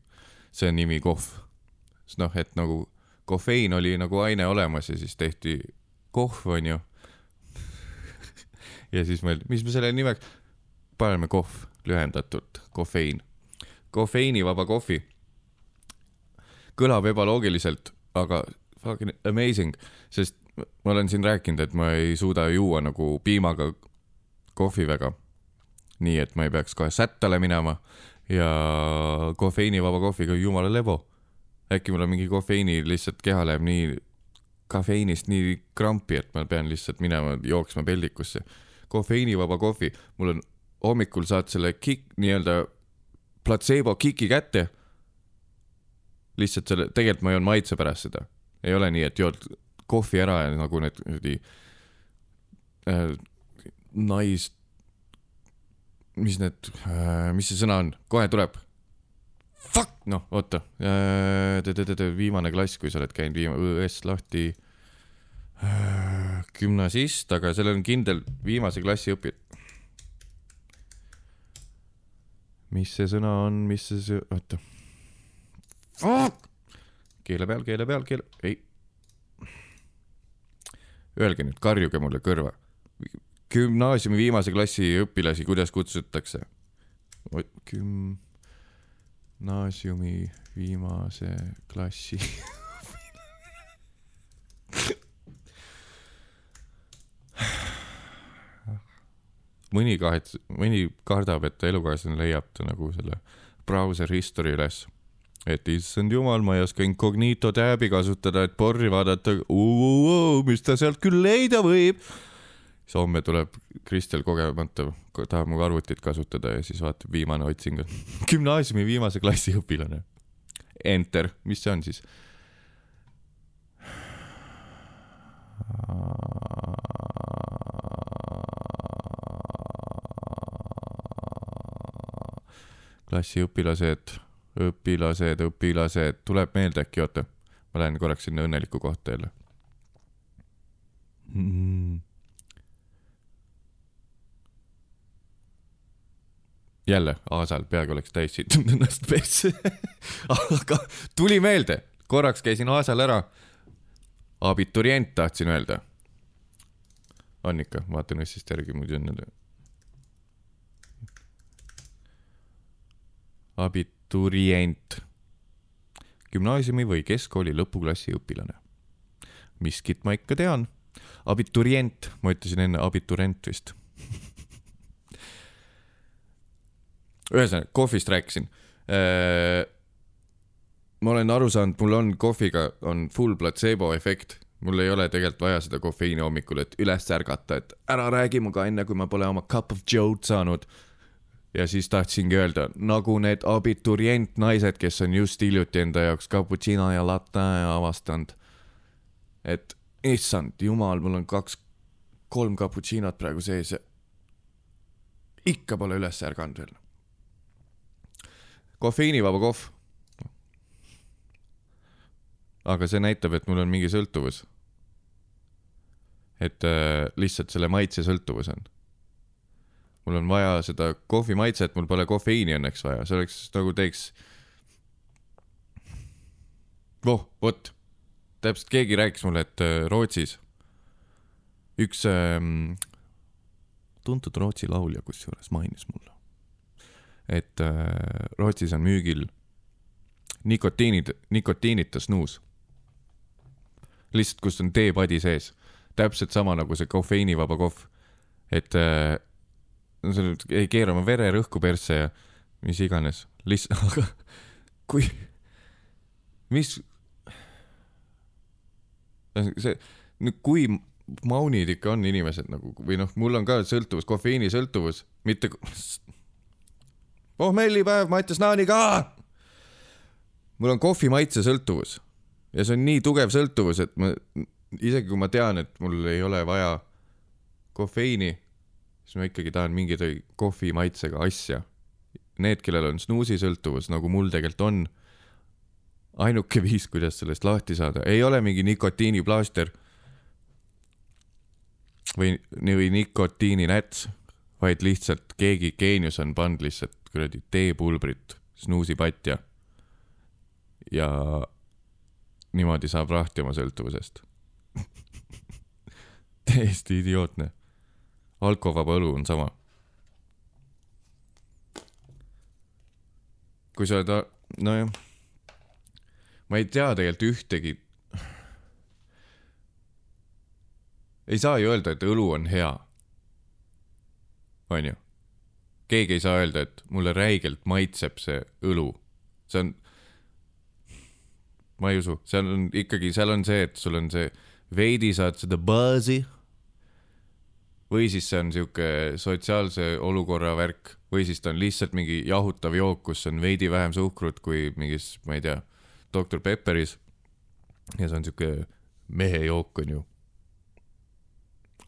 see nimi kohv. sest noh, et nagu kofeiin oli nagu aine olemas ja siis tehti kohv, onju [laughs] ja siis mõeldi, mis me selle nimeks, paneme kohv, lühendatult kofeiin. Kofeiinivaba kohvi. kõlab ebaloogiliselt, aga fucking amazing, sest ma olen siin rääkinud, et ma ei suuda juua nagu piimaga kohvi väga. nii et ma ei peaks kohe sättale minema ja kofeiinivaba kohviga jumala lebo. äkki mul on mingi kofeiini lihtsalt keha läheb nii kafeiinist nii krampi, et ma pean lihtsalt minema jooksma peldikusse kofeiinivaba kohvi, mul on hommikul saad selle kick, nii-öelda platseebo kiki kätte. lihtsalt selle, tegelikult ma joon maitse pärast seda, ei ole nii, et jood kohvi ära ja nagu need kuradi äh, nais, mis need äh,, mis see sõna on, kohe tuleb. Fuck, noh, oota äh,, viimane klass, kui sa oled käinud viimane, ões lahti äh, gümnasist, aga sellel on kindel viimase klassi õpi-. Mis see sõna on, mis see see, oota. keele peal, keele peal, keele, ei. Öelge nüüd, karjuge mulle kõrva. gümnaasiumi viimase klassi õpilasi, kuidas kutsutakse? gümnaasiumi viimase klassi. [laughs] mõni kahets-, mõni kardab, et elukaaslane leiab ta nagu selle browser history üles. et issand jumal, ma ei oska incognito tääbi kasutada, et porri vaadata, mis ta sealt küll leida võib. siis homme tuleb Kristel kogemata, tahab mu arvutit kasutada ja siis vaatab viimane otsing on [laughs] gümnaasiumi viimase klassi õpilane. Enter, mis see on siis? klassiõpilased, õpilased, õpilased, tuleb meelde äkki, oota. ma lähen korraks sinna õnneliku kohta jälle mm.. jälle Aasal peaaegu oleks täis sittunud [laughs] ennast persse. [laughs] aga tuli meelde, korraks käisin Aasal ära. abiturient tahtsin öelda. on ikka, vaatan Õssist järgi, muidu on need. abiturient, gümnaasiumi või keskkooli lõpuklassi õpilane. miskit ma ikka tean. abiturient, ma ütlesin enne abiturent vist. [laughs] ühesõnaga, kohvist rääkisin. ma olen aru saanud, mul on kohviga on full platseebo efekt, mul ei ole tegelikult vaja seda kofeiini hommikul, et üles ärgata, et ära räägi minuga enne, kui ma pole oma cup of joe'd saanud ja siis tahtsingi öelda, nagu need abiturient naised, kes on just hiljuti enda jaoks cappuccino ja latte avastanud. et issand jumal, mul on kaks, kolm cappuccinot praegu sees ja ikka pole üles ärganud veel. kofeiinivaba kohv. aga see näitab, et mul on mingi sõltuvus. et äh, lihtsalt selle maitse sõltuvus on mul on vaja seda kohvi maitset, mul pole kofeiini õnneks vaja, see oleks nagu teeks. voh, vot, täpselt keegi rääkis mulle, et äh, Rootsis üks ähm, tuntud Rootsi laulja kusjuures mainis mulle, et äh, Rootsis on müügil nikotiinid, nikotiinita snuus. lihtsalt, kus on teepadi sees, täpselt sama nagu see kofeiinivaba kohv, et äh, see nüüd ei keera oma vererõhku persse ja mis iganes, lihtsalt, aga kui, mis, see, kui maunid ikka on inimesed nagu või noh, mul on ka sõltuvus, kofeiinisõltuvus, mitte. pohmellipäev, Mattias Naani ka. mul on kohvi maitse sõltuvus ja see on nii tugev sõltuvus, et ma isegi kui ma tean, et mul ei ole vaja kofeiini siis ma ikkagi tahan mingit kohvi maitsega asja. Need, kellel on snuusisõltuvus, nagu mul tegelikult on, ainuke [laughs] viis, kuidas sellest lahti saada, ei ole mingi nikotiiniplaaster või, või nikotiininäts, vaid lihtsalt keegi geenius on pannud lihtsalt kuradi teepulbrit snuusipatja. ja niimoodi saab lahti oma sõltuvusest. [laughs] täiesti idiootne alkovaba õlu on sama. kui sa oled, nojah, ma ei tea tegelikult ühtegi. ei saa ju öelda, et õlu on hea. onju, keegi ei saa öelda, et mulle räigelt maitseb see õlu, see on. ma ei usu, seal on ikkagi, seal on see, et sul on see veidi saad seda buzz'i või siis see on sihuke sotsiaalse olukorra värk või siis ta on lihtsalt mingi jahutav jook, kus on veidi vähem suhkrut kui mingis, ma ei tea, doktor Pepperis. ja see on sihuke mehejook onju.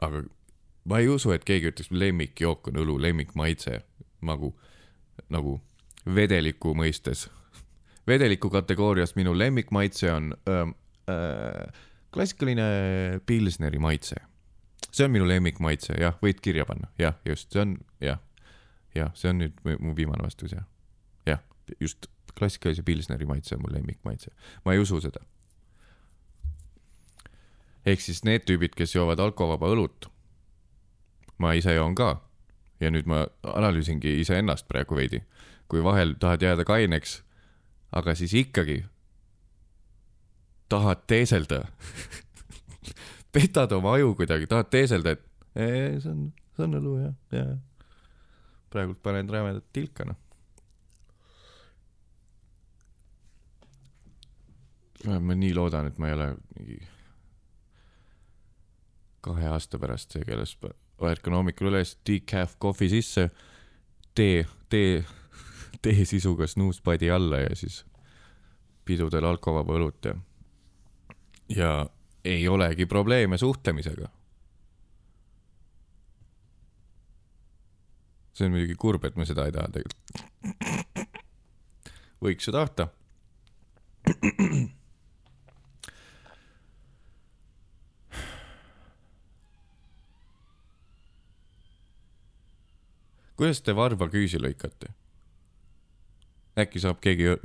aga ma ei usu, et keegi ütleks lemmikjook on õlu, lemmikmaitse nagu, nagu vedeliku mõistes. vedeliku kategoorias minu lemmikmaitse on öö, öö, klassikaline pilsneri maitse see on minu lemmikmaitse, jah, võid kirja panna, jah, just, see on jah, jah, see on nüüd mu- viimane vastus, jah. jah, just klassikalise pilsneri maitse on mu lemmikmaitse, ma ei usu seda. ehk siis need tüübid, kes joovad alkovaba õlut, ma ise joon ka ja nüüd ma analüüsingi iseennast praegu veidi, kui vahel tahad jääda kaineks, aga siis ikkagi tahad teeselda [laughs] petad oma aju kuidagi, tahad teeselda, et ee, see on, see on õlu jah, ja praegult panen rämedat tilka noh. ma nii loodan, et ma ei ole mingi kahe aasta pärast see, kelles pa- ärkan hommikul üles, decaf kohvi sisse, tee, tee, tee sisuga snuuspadi alla ja siis pidudel alkovaba õlut ja, ja ei olegi probleeme suhtlemisega. see on muidugi kurb, et ma seda ei taha tegelikult. võiks ju tahta. kuidas te varba küüsi lõikate? äkki saab keegi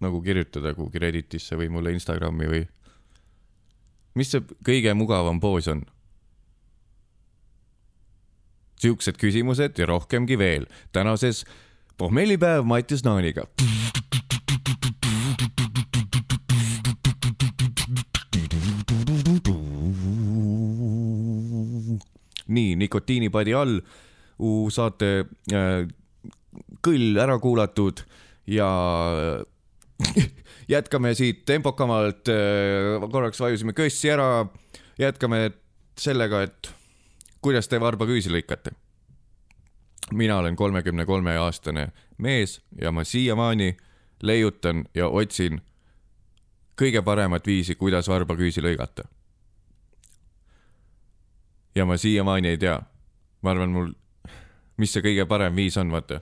nagu kirjutada kuhugi Redditisse või mulle Instagrami või? Mis see kõige mugavam poos on? siuksed küsimused ja rohkemgi veel tänases pohmellipäev Mattias Naaniga. nii, nikotiinipadi all saate äh, kõll ära kuulatud ja [laughs] jätkame siit tempokamalt, korraks vajusime kössi ära, jätkame sellega, et kuidas te varbaküüsi lõikate? mina olen kolmekümne kolme aastane mees ja ma siiamaani leiutan ja otsin kõige paremat viisi, kuidas varbaküüsi lõigata. ja ma siiamaani ei tea, ma arvan, mul, mis see kõige parem viis on, vaata.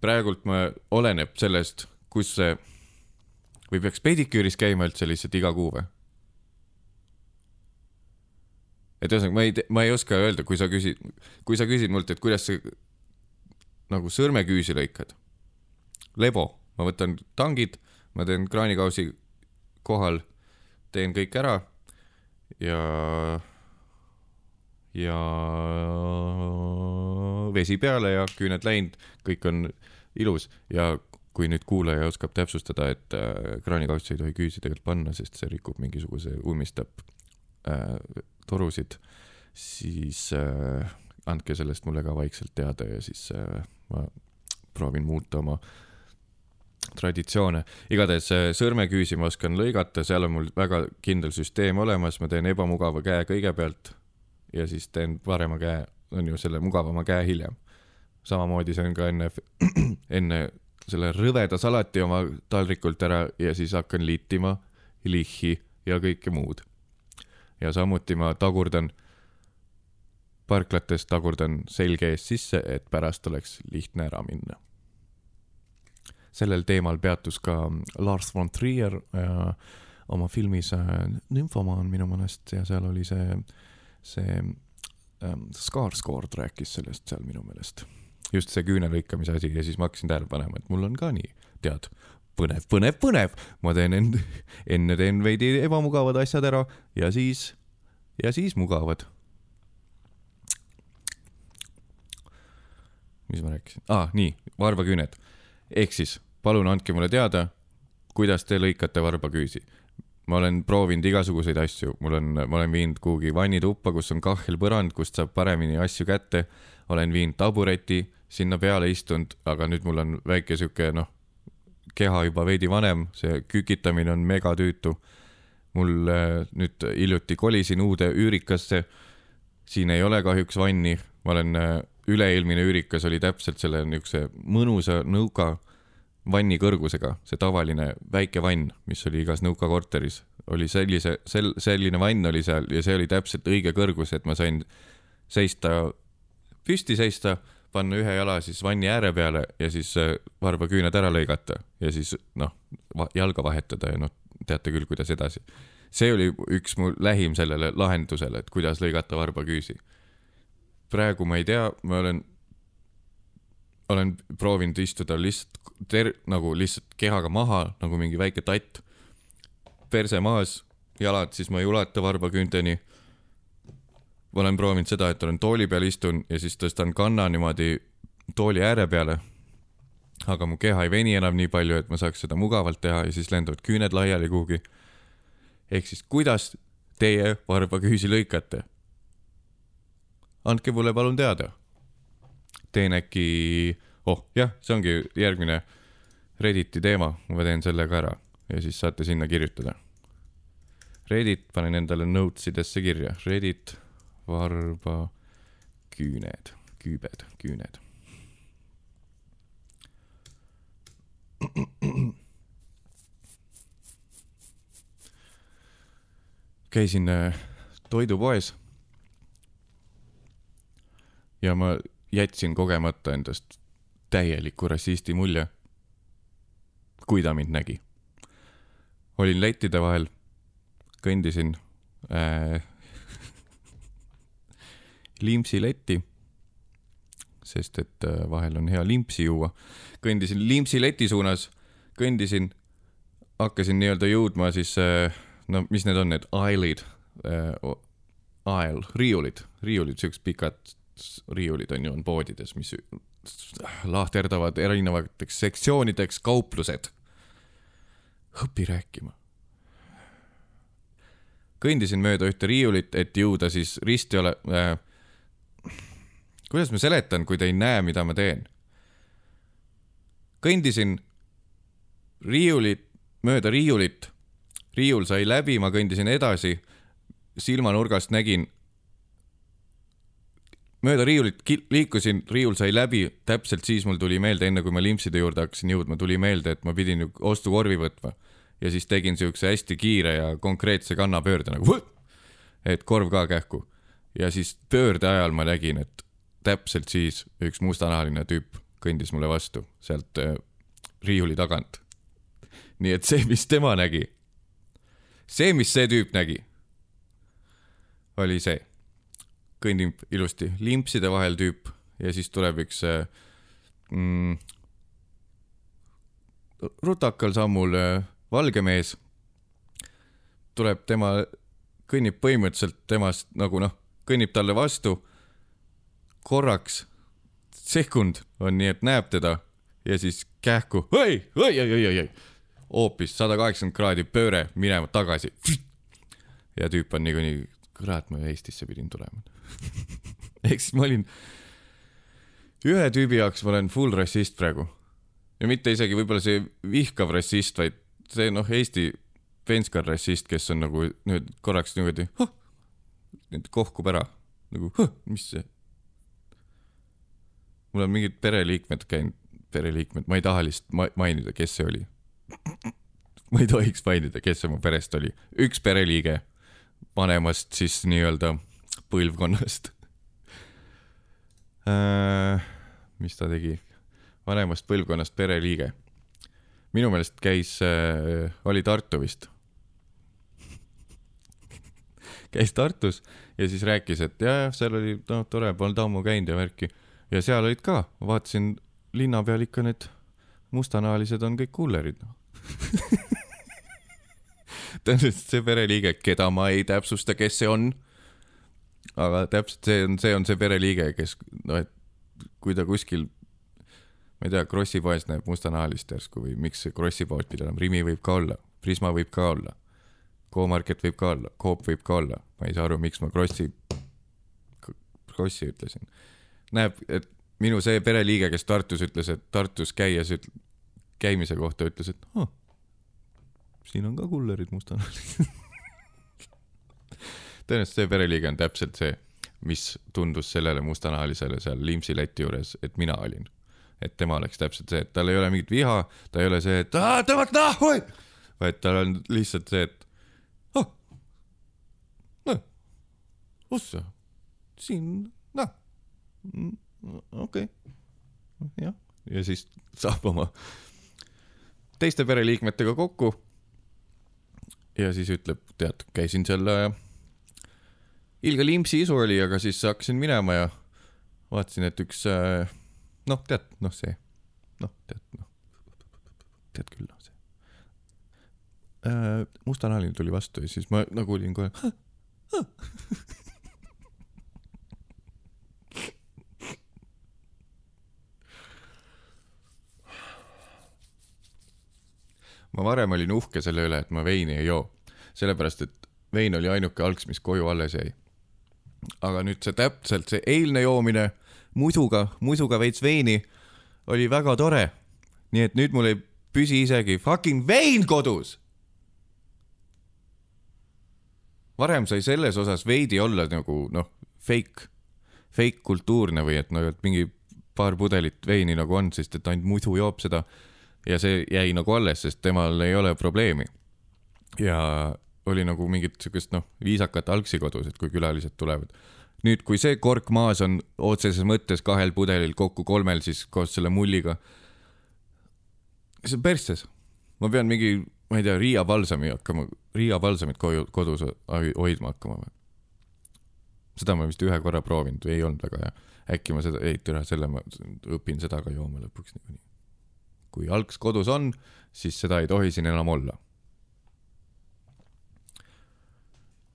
praegult ma, oleneb sellest, kus see või peaks pediküüris käima üldse lihtsalt iga kuu või? et ühesõnaga, ma ei, ma ei oska öelda, kui sa küsid, kui sa küsid mult, et kuidas sa nagu sõrmeküüsi lõikad. lebo, ma võtan tangid, ma teen kraanikausi kohal, teen kõik ära ja, ja vesi peale ja küüned läinud, kõik on ilus ja kui nüüd kuulaja oskab täpsustada, et äh, kraanikaussi ei tohi küüsi tegelikult panna, sest see rikub mingisuguse, ummistab äh, torusid, siis äh, andke sellest mulle ka vaikselt teada ja siis äh, ma proovin muuta oma traditsioone. igatahes äh, sõrmeküüsi ma oskan lõigata, seal on mul väga kindel süsteem olemas, ma teen ebamugava käe kõigepealt ja siis teen parema käe, on ju selle mugavama käe hiljem. samamoodi söön ka enne, [clears throat] enne selle rõveda salati oma taldrikult ära ja siis hakkan liitima lihhi ja kõike muud. ja samuti ma tagurdan parklates tagurdan selge ees sisse, et pärast oleks lihtne ära minna. sellel teemal peatus ka Lars von Trier äh, oma filmis äh, Nymfomaan minu meelest ja seal oli see, see ähm, Skarsgård rääkis sellest seal minu meelest. Just see küüne lõikamise asi ja siis ma hakkasin tähele panema, et mul on ka nii, tead, põnev, põnev, põnev, ma teen enne, [laughs] enne teen veidi ebamugavad asjad ära ja siis, ja siis mugavad mis ma rääkisin ah,, nii, varbaküüned. ehk siis palun andke mulle teada, kuidas te lõikate varbaküüsi. ma olen proovinud igasuguseid asju, mul on, ma olen viinud kuhugi vannituppa, kus on kahhelpõrand, kust saab paremini asju kätte. olen viinud tabureti sinna peale istunud, aga nüüd mul on väike sihuke noh, keha juba veidi vanem, see kükitamine on megatüütu. mul äh, nüüd hiljuti kolisin uude üürikasse. siin ei ole kahjuks vanni, ma olen äh, üle-eelmine üürikas oli täpselt selle niisuguse mõnusa nõuka vanni kõrgusega, see tavaline väike vann, mis oli igas nõuka korteris, oli sellise, sel-, selline vann oli seal ja see oli täpselt õige kõrgus, et ma sain seista, püsti seista, panna ühe jala siis vanni ääre peale ja siis äh, varbaküüned ära lõigata ja siis noh, jalga vahetada ja noh, teate küll, kuidas edasi. see oli üks mu lähim sellele lahendusele, et kuidas lõigata varbaküüsi praegu ma ei tea, ma olen olen proovinud istuda lihtsalt ter-, nagu lihtsalt kehaga maha nagu mingi väike tatt. perse maas, jalad siis ma ei ulata varbaküünteni. Ma olen proovinud seda, et olen tooli peal istun ja siis tõstan kanna niimoodi tooli ääre peale. aga mu keha ei veni enam nii palju, et ma saaks seda mugavalt teha ja siis lendavad küüned laiali kuhugi. ehk siis, kuidas teie varbaküüsi lõikate? andke mulle palun teada. teen äkki, oh jah, see ongi järgmine Redditi teema, ma teen selle ka ära ja siis saate sinna kirjutada. Reddit panen endale notes idesse kirja, Reddit, varba, küüned, küübed, küüned. käisin äh, toidupoes ja ma jätsin kogemata endast täieliku rassisti mulje, kui ta mind nägi. olin lettide vahel, kõndisin äh, limpsiletti, sest et äh, vahel on hea limpsi juua. kõndisin limpsileti suunas, kõndisin, hakkasin nii-öelda jõudma siis äh, no mis need on, need aisle'id äh,, aisle, riiulid, riiulid, siuksed pikad riiulid on ju, on poodides, mis lahterdavad erinevateks sektsioonideks kauplused. õpi rääkima. kõndisin mööda ühte riiulit, et jõuda siis risti ole äh,. Kuidas ma seletan, kui te ei näe, mida ma teen? kõndisin riiulit, mööda riiulit riiul sai läbi, ma kõndisin edasi, silmanurgast nägin, mööda riiulit liikusin, riiul sai läbi, täpselt siis mul tuli meelde, enne kui ma limpside juurde hakkasin jõudma, tuli meelde, et ma pidin ju ostukorvi võtma. ja siis tegin siukse hästi kiire ja konkreetse kannapöörde nagu, et korv ka kähku. ja siis pöörde ajal ma nägin, et täpselt siis üks mustanahaline tüüp kõndis mulle vastu sealt äh, riiuli tagant. nii et see, mis tema nägi see, mis see tüüp nägi, oli see. kõnnib ilusti limpside vahel tüüp ja siis tuleb üks äh, mm, rutakal sammul äh, valge mees. tuleb tema, kõnnib põhimõtteliselt temast nagu noh, kõnnib talle vastu. korraks, sekund on nii, et näeb teda ja siis kähku, oi, oi, oi, oi, oi, oi hoopis sada kaheksakümmend kraadi pööre minema tagasi. ja tüüp on niikuinii, kurat, ma Eestisse pidin tulema. [laughs] ehk siis ma olin, ühe tüübi jaoks ma olen full rassist praegu. ja mitte isegi võib-olla see vihkav rassist, vaid see noh, Eesti penskar rassist, kes on nagu nüüd korraks niimoodi, nüüd kohkub ära nagu, mis see. Mul on mingid pereliikmed käinud, pereliikmed, ma ei taha lihtsalt ma mainida, kes see oli ma ei tohiks mainida, kes see mu perest oli, üks pereliige vanemast siis nii-öelda põlvkonnast äh,. mis ta tegi? vanemast põlvkonnast pereliige. minu meelest käis äh,, oli Tartu vist. [laughs] käis Tartus ja siis rääkis, et ja, jah, seal oli noh, tore, polnud ammu käinud ja värki ja seal olid ka, vaatasin linna peal ikka need mustanahalised on kõik kullerid noh [laughs] tõenäoliselt see pereliige, keda ma ei täpsusta, kes see on. aga täpselt see on, see on see pereliige, kes noh, et kui ta kuskil, ma ei tea, Krossi poes näeb mustanahalist järsku või miks see Krossi pood pidi olema, Rimi võib ka olla, Prisma võib ka olla, K-Market võib ka olla, Coop võib ka olla, ma ei saa aru, miks ma Krossi, Krossi ütlesin. näeb, et minu see pereliige, kes Tartus ütles, et Tartus käies käimise kohta ütles, et oh, siin on ka kullerid mustanahalised. [laughs] tõenäoliselt see pereliige on täpselt see, mis tundus sellele mustanahalisele seal Liimsi leti juures, et mina olin. et tema oleks täpselt see, et tal ei ole mingit viha, ta ei ole see, et tõmmake nahku, vaid tal on lihtsalt see, et oh, noh, ossa, siin, okei okay., jah, ja siis saab oma teiste pereliikmetega kokku ja siis ütleb, tead, käisin seal äh, Ilga Limpsi isu oli, aga siis hakkasin minema ja vaatasin, et üks äh, noh, tead, noh, see, noh, tead, noh, tead küll, noh, see äh,. mustanahaline tuli vastu ja siis ma nagu olin kohe. [laughs] ma varem olin uhke selle üle, et ma veini ei joo, sellepärast et vein oli ainuke algs, mis koju alles jäi aga nüüd see täpselt see eilne joomine musuga, musuga veits veini oli väga tore. nii et nüüd mul ei püsi isegi fucking vein kodus. varem sai selles osas veidi olla nagu noh, fake, fake kultuurne või et noh, et mingi paar pudelit veini nagu on, sest et ainult musu joob seda ja see jäi nagu alles, sest temal ei ole probleemi. ja oli nagu mingit siukest noh, viisakat algsi kodus, et kui külalised tulevad. nüüd, kui see kork maas on otseses mõttes kahel pudelil kokku kolmel, siis koos selle mulliga. see on persses. ma pean mingi, ma ei tea, Riia palsami hakkama, Riia palsamit koju, kodus hoi- hoidma hakkama või? seda ma vist ühe korra proovinud, ei olnud väga hea. äkki ma seda, ei tere, selle ma õpin seda ka jooma lõpuks niikuinii. Kui algs kodus on, siis seda ei tohi siin enam olla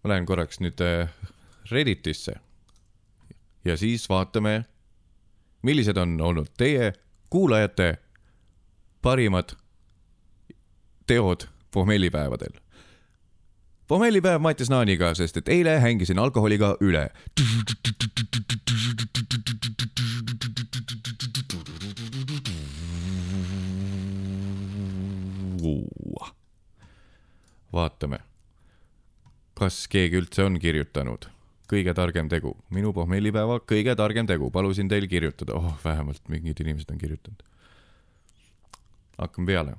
ma lähen korraks nüüd äh, Redditisse ja siis vaatame, millised on olnud teie kuulajate parimad teod pohmellipäevadel. pohmellipäev Mattias Naaniga, sest et eile hängisin alkoholiga üle. Vaatame kas keegi üldse on kirjutanud? kõige targem tegu, minu pohmellipäeva kõige targem tegu, palusin teil kirjutada, oh vähemalt mingid inimesed on kirjutanud. hakkame peale.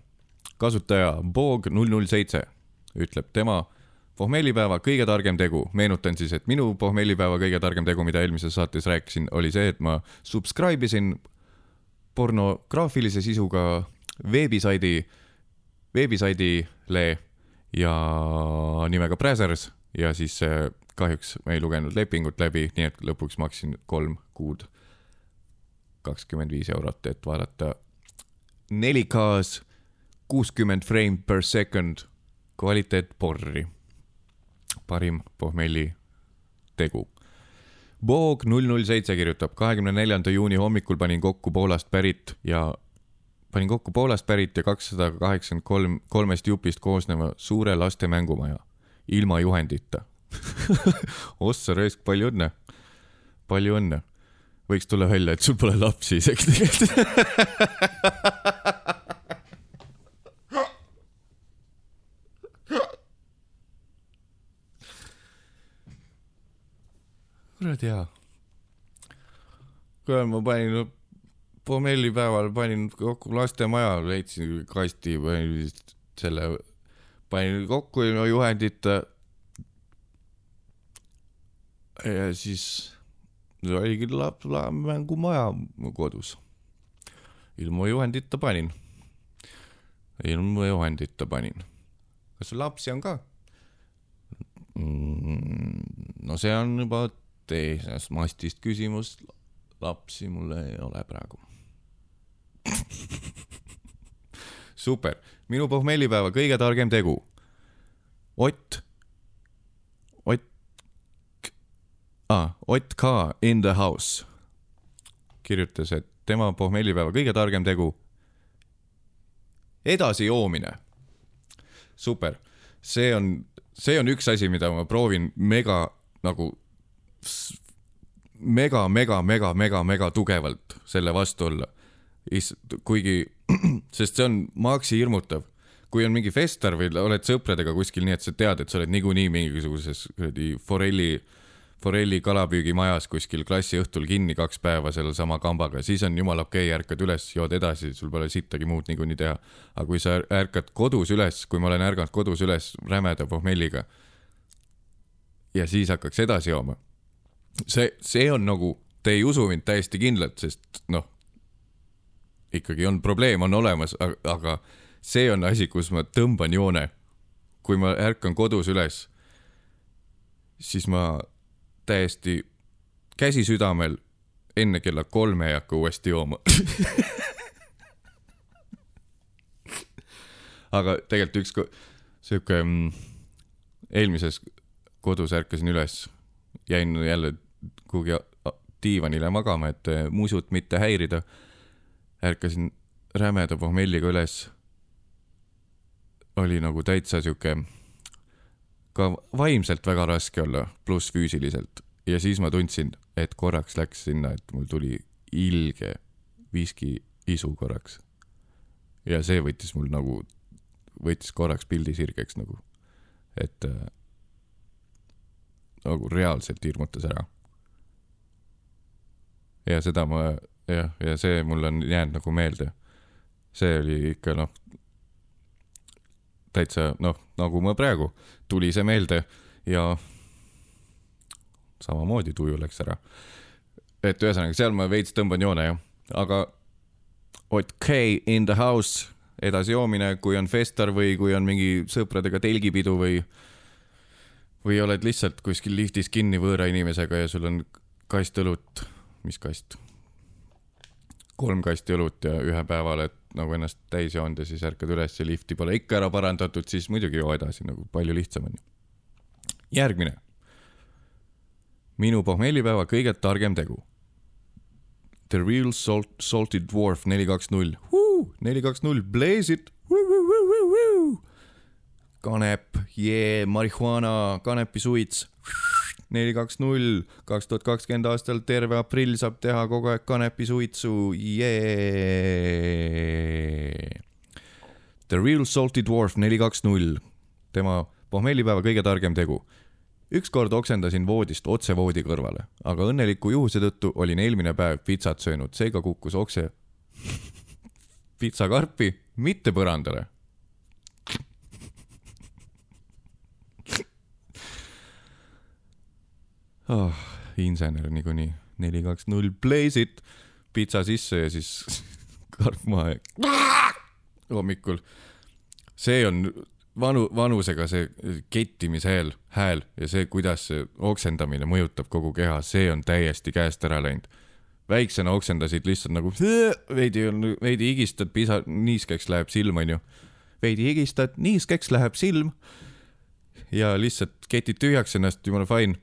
kasutaja Boog null null seitse ütleb tema pohmellipäeva kõige targem tegu, meenutan siis, et minu pohmellipäeva kõige targem tegu, mida eelmises saates rääkisin, oli see, et ma subscribe isin pornograafilise sisuga veebisaidi, veebisaidile ja nimega Brazzers ja siis äh, kahjuks ma ei lugenud lepingut läbi, nii et lõpuks maksin kolm kuud kakskümmend viis eurot, et vaadata 4K-s kuuskümmend frame per second kvaliteet porri. parim pohmelli tegu. Voog null null seitse kirjutab, kahekümne neljanda juuni hommikul panin kokku Poolast pärit ja panin kokku Poolast pärit ja kakssada kaheksakümmend kolm, kolmest jupist koosneva suure laste mängumaja ilma juhendita. [laughs] ossa raisk, palju õnne, palju õnne. võiks tulla välja, et sul pole lapsi isegi tegelikult. kuradi hea. kuule, ma panin pommellipäeval panin kokku lastemaja, leidsin kasti, panin selle, panin kokku ilma juhendita. ja siis oligi laps, mängumaja kodus. ilma juhendita panin. ilma juhendita panin. kas sul lapsi on ka? no see on juba teisest mastist küsimus. Lapsi mul ei ole praegu. super, minu pohmellipäeva kõige targem tegu. Ott, Ott ah,, Ott K in the house kirjutas, et tema pohmellipäeva kõige targem tegu. edasi joomine. super, see on, see on üks asi, mida ma proovin mega nagu mega, mega, mega, mega, mega tugevalt selle vastu olla. kuigi, [clears throat] sest see on maaksi hirmutav. kui on mingi fester või oled sõpradega kuskil, nii et sa tead, et sa oled niikuinii mingisuguses kuradi forelli, forelli kalapüügimajas kuskil klassi õhtul kinni kaks päeva sellesama kambaga, siis on jumala okei okay,, ärkad üles, jood edasi, sul pole sittagi muud niikuinii teha. aga kui sa ärkad kodus üles, kui ma olen ärganud kodus üles rämeda pohmelliga ja siis hakkaks edasi jooma see, see on nagu, te ei usu mind täiesti kindlalt, sest noh, ikkagi on probleem on olemas, aga see on asi, kus ma tõmban joone. kui ma ärkan kodus üles, siis ma täiesti käsi südamel enne kella kolme ei hakka uuesti jooma [laughs] aga tegelikult üks sihuke mm, eelmises kodus ärkasin üles, jäin jälle kuhugi diivanile magama, et eh, musut mitte häirida. ärkasin rämeda pohmelliga üles. oli nagu täitsa sihuke ka vaimselt väga raske olla, pluss füüsiliselt ja siis ma tundsin, et korraks läks sinna, et mul tuli ilge viski isu korraks. ja see võttis mul nagu, võttis korraks pildi sirgeks nagu, et äh, nagu reaalselt hirmutas ära. Ja seda ma jah, ja see mul on jäänud nagu meelde. see oli ikka noh, täitsa noh, nagu ma praegu, tuli see meelde ja samamoodi tuju läks ära. et ühesõnaga, seal ma veits tõmban joone jah, aga Ott K in the house, edasi joomine, kui on festar või kui on mingi sõpradega telgipidu või või oled lihtsalt kuskil liftis kinni võõra inimesega ja sul on kast õlut, mis kast? kolm kasti õlut ja ühe päeva oled nagu ennast täis joonud ja siis ärkad üles ja lifti pole ikka ära parandatud, siis muidugi joo edasi, nagu palju lihtsam on. järgmine. minu pohmellipäeva kõige targem tegu. The real salt, salted dwarf neli kaks null, neli kaks null, blaze it kanep, jee, marihuana, kanepisuits. Neli, kaks, null, kaks tuhat kakskümmend aastal terve aprill saab teha kogu aeg kanepisuitsu, jee. The real salty dwarf neli, kaks, null, tema pohmellipäeva kõige targem tegu. ükskord oksendasin voodist otse voodi kõrvale, aga õnneliku juhuse tõttu olin eelmine päev pitsat söönud, seega kukkus okse [laughs] pitsakarpi mitte põrandale oh, insener niikuinii, neli, kaks, null, blaze it, pitsa sisse ja siis [laughs] karp maha hommikul. see on vanu, vanusega see kettimise hääl, hääl ja see, kuidas see oksendamine mõjutab kogu keha, see on täiesti käest ära läinud. väiksena oksendasid lihtsalt nagu [laughs] veidi, veidi higistad, pisa, niiskeks läheb silm, onju. veidi higistad, niiskeks läheb silm. ja lihtsalt ketid tühjaks ennast, jumala fine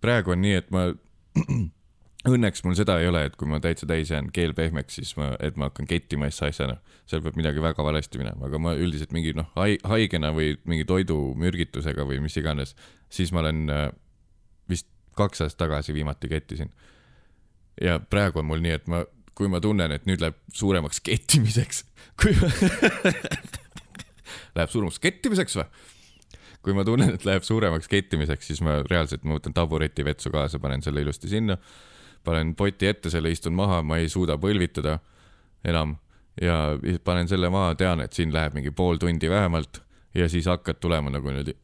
praegu on nii, et ma, [clears throat] õnneks mul seda ei ole, et kui ma täitsa täis jään, keel pehmeks, siis ma, et ma hakkan kettima asja asjana. seal peab midagi väga valesti minema, aga ma üldiselt mingi noh, haigena või mingi toidumürgitusega või mis iganes, siis ma olen äh, vist kaks aastat tagasi viimati kettisin. ja praegu on mul nii, et ma, kui ma tunnen, et nüüd läheb suuremaks kettimiseks, kui ma [laughs] Läheb suuremaks kettimiseks või? Kui ma tunnen, et läheb suuremaks kettimiseks, siis ma reaalselt, ma võtan tabureti vetsu kaasa, panen selle ilusti sinna, panen poti ette selle, istun maha, ma ei suuda põlvitada enam ja panen selle maha, tean, et siin läheb mingi pool tundi vähemalt ja siis hakkad tulema nagu niimoodi.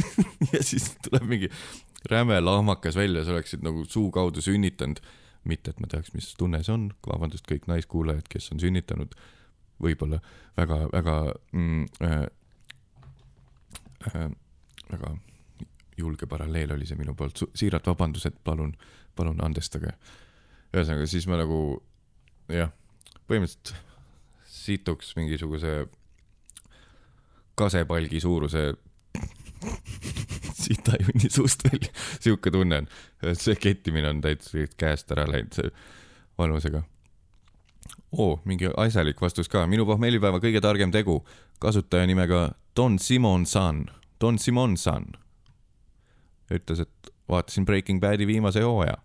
[laughs] ja siis tuleb mingi räme lahmakas välja, sa oleksid nagu suu kaudu sünnitanud. mitte, et ma teaks, mis tunne see on, vabandust, kõik naiskuulajad, kes on sünnitanud, võib-olla väga-väga mm, äh, äh, väga julge paralleel oli see minu poolt, siiralt vabandused, palun, palun andestage. ühesõnaga, siis ma nagu jah, põhimõtteliselt situks mingisuguse kasepalgi suuruse sitahunni suust välja. sihuke tunne on, see kettimine on täitsa käest ära läinud see vanusega. oo, mingi asjalik vastus ka, minu pohmellipäeva kõige targem tegu, kasutaja nimega Don Simon San, Don Simon San ütles, et vaatasin Breaking Badi viimase hooaja.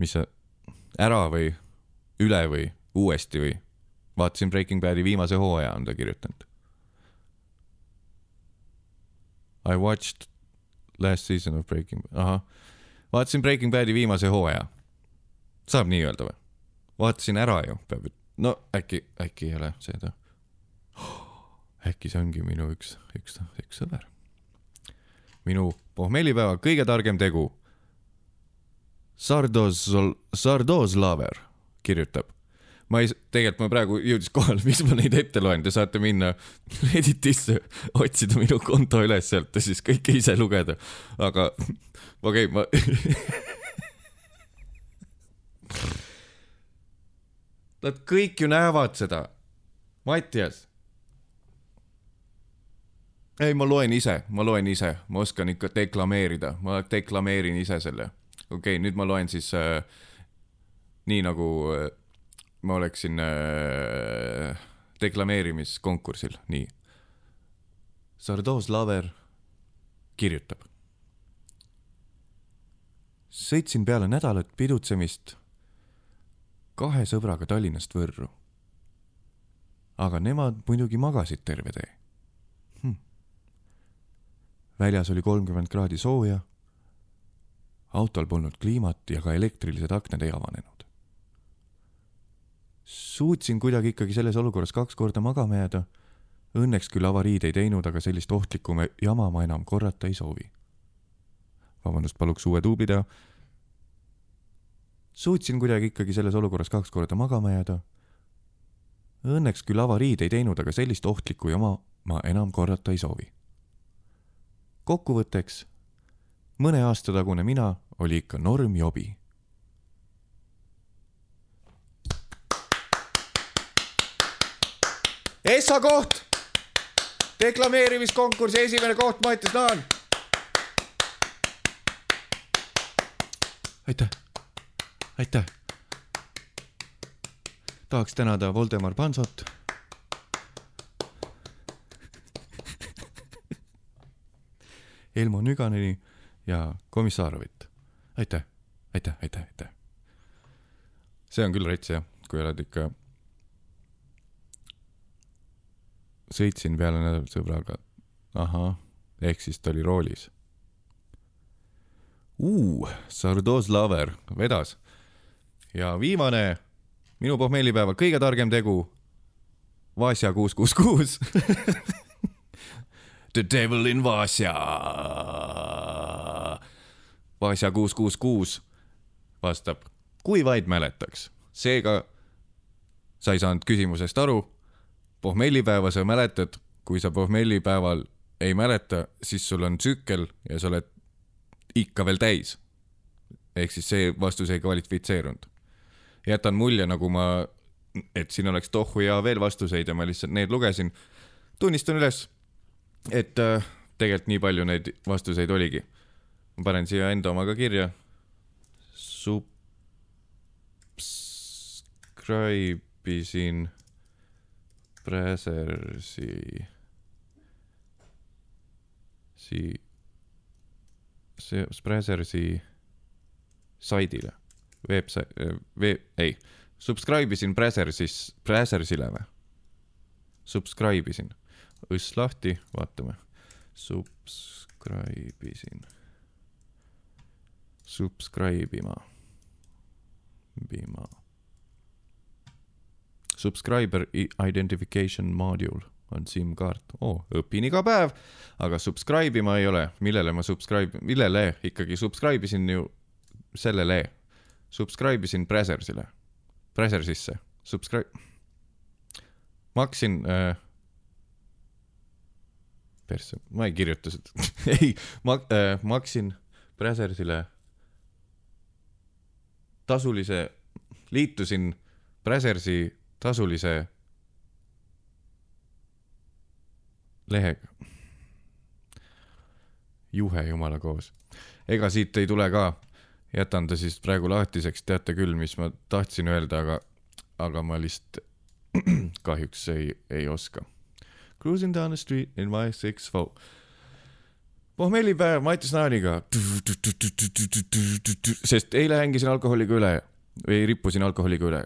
mis sa, ära või üle või uuesti või? vaatasin Breaking Badi viimase hooaja, on ta kirjutanud I watched last season of Breaking, ahah, vaatasin Breaking Badi viimase hooaja. saab nii öelda või? vaatasin ära ju, peab, no äkki, äkki ei ole seda äkki see ongi minu üks, üks, üks sõber. minu pohmellipäeva kõige targem tegu. Sardos, Sardoslaver kirjutab. Ma ei, tegelikult ma praegu jõudis kohale, miks ma neid ette loen, te saate minna Redditisse, otsida minu konto üles sealt ja siis kõike ise lugeda. aga okei okay,, ma Nad kõik ju näevad seda. Mattias. ei, ma loen ise, ma loen ise, ma oskan ikka deklameerida, ma deklameerin ise selle. okei okay,, nüüd ma loen siis äh, nii nagu äh, ma oleksin äh, deklameerimiskonkursil, nii. Sardoz Laver kirjutab. sõitsin peale nädalat pidutsemist kahe sõbraga Tallinnast Võrru. aga nemad muidugi magasid terve tee hm.. väljas oli kolmkümmend kraadi sooja. autol polnud kliimat ja ka elektrilised aknad ei avanenud. Suutsin kuidagi ikkagi selles olukorras kaks korda magama jääda. Õnneks küll avariid ei teinud, aga sellist ohtlikku jama ma enam korrata ei soovi. vabandust, paluks uue duubli teha. suutsin kuidagi ikkagi selles olukorras kaks korda magama jääda. Õnneks küll avariid ei teinud, aga sellist ohtlikku jama ma enam korrata ei soovi. kokkuvõtteks, mõne aasta tagune mina oli ikka normjobi. Essa koht, deklameerimiskonkursi esimene koht, Mattias Naan. aitäh, aitäh. tahaks tänada Voldemar Pansot. Elmo Nüganeni ja Komissarovit. aitäh, aitäh, aitäh, aitäh. see on küll rets jah, kui oled ikka. Sõitsin peale nädalat sõbraga. ahah, ehk siis ta oli roolis uh,. Sardoz Laver vedas. ja viimane minu pohmellipäeval kõige targem tegu. Vasja kuus, kuus, kuus. The devil in Vasja. Vasja kuus, kuus, kuus vastab, kui vaid mäletaks. seega sa ei saanud küsimusest aru. Pohmellipäeva sa mäletad, kui sa pohmellipäeval ei mäleta, siis sul on tsükkel ja sa oled ikka veel täis. ehk siis see vastus ei kvalifitseerunud. jätan mulje, nagu ma, et siin oleks tohhu ja veel vastuseid ja ma lihtsalt need lugesin. tunnistan üles, et äh, tegelikult nii palju neid vastuseid oligi. ma panen siia enda oma ka kirja. Subscribe isin Bräsersi, si-, see Bräsersi saidile, veebsa-, veeb, ei, subscribe isin Bräsersis, Bräsersile või? Subscribe isin, õss lahti, vaatame, subscribe isin, subscribe ima, Bima. Subscriber identification module. On SIM-kaart oh,, õpin iga päev, aga subscribe ima ei ole, millele ma subscribe, millele ikkagi subscribe isin ju sellele, subscribe isin Bräsersile, Bräsersisse, subscribe, maksin äh,, persse, ma ei kirjuta seda, [laughs] ei, ma äh, maksin Bräsersile tasulise, liitusin Bräsersi tasulise lehega. juhe jumala koos. ega siit ei tule ka, jätan ta siis praegu lahtiseks, teate küll, mis ma tahtsin öelda, aga, aga ma lihtsalt [clears throat] kahjuks ei, ei oska. Cruising down the street in my six four. pohmellipäev Mattias Naaniga. sest eile hängisin alkoholiga üle või rippusin alkoholiga üle.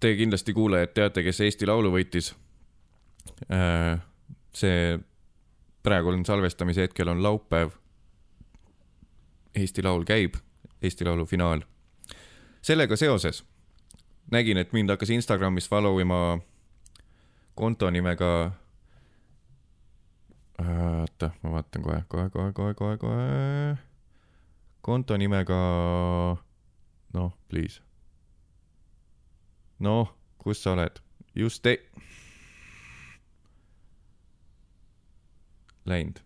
Te kindlasti kuulajad teate, kes Eesti Laulu võitis. see praegu on salvestamise hetkel on laupäev. Eesti Laul käib, Eesti Laulu finaal. sellega seoses nägin, et mind hakkas Instagramis follow ima konto nimega oota, ma vaatan kohe, kohe, kohe, kohe, kohe, kohe. konto nimega, noh, please. noh, kus sa oled? just te-. Läinud.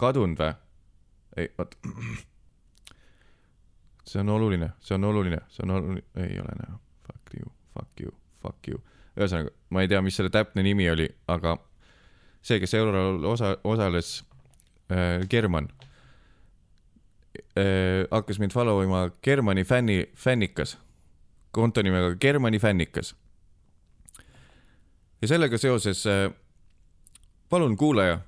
kadunud või? ei, oot. see on oluline, see on oluline, see on oluline, ei ole näha. Fuck you, fuck you, fuck you. ühesõnaga, ma ei tea, mis selle täpne nimi oli, aga see, kes eurol osa, osales äh,, German äh,, hakkas mind follow ima Germani fänni, fännikas, konto nimega Germani fännikas. ja sellega seoses äh, palun kuulaja,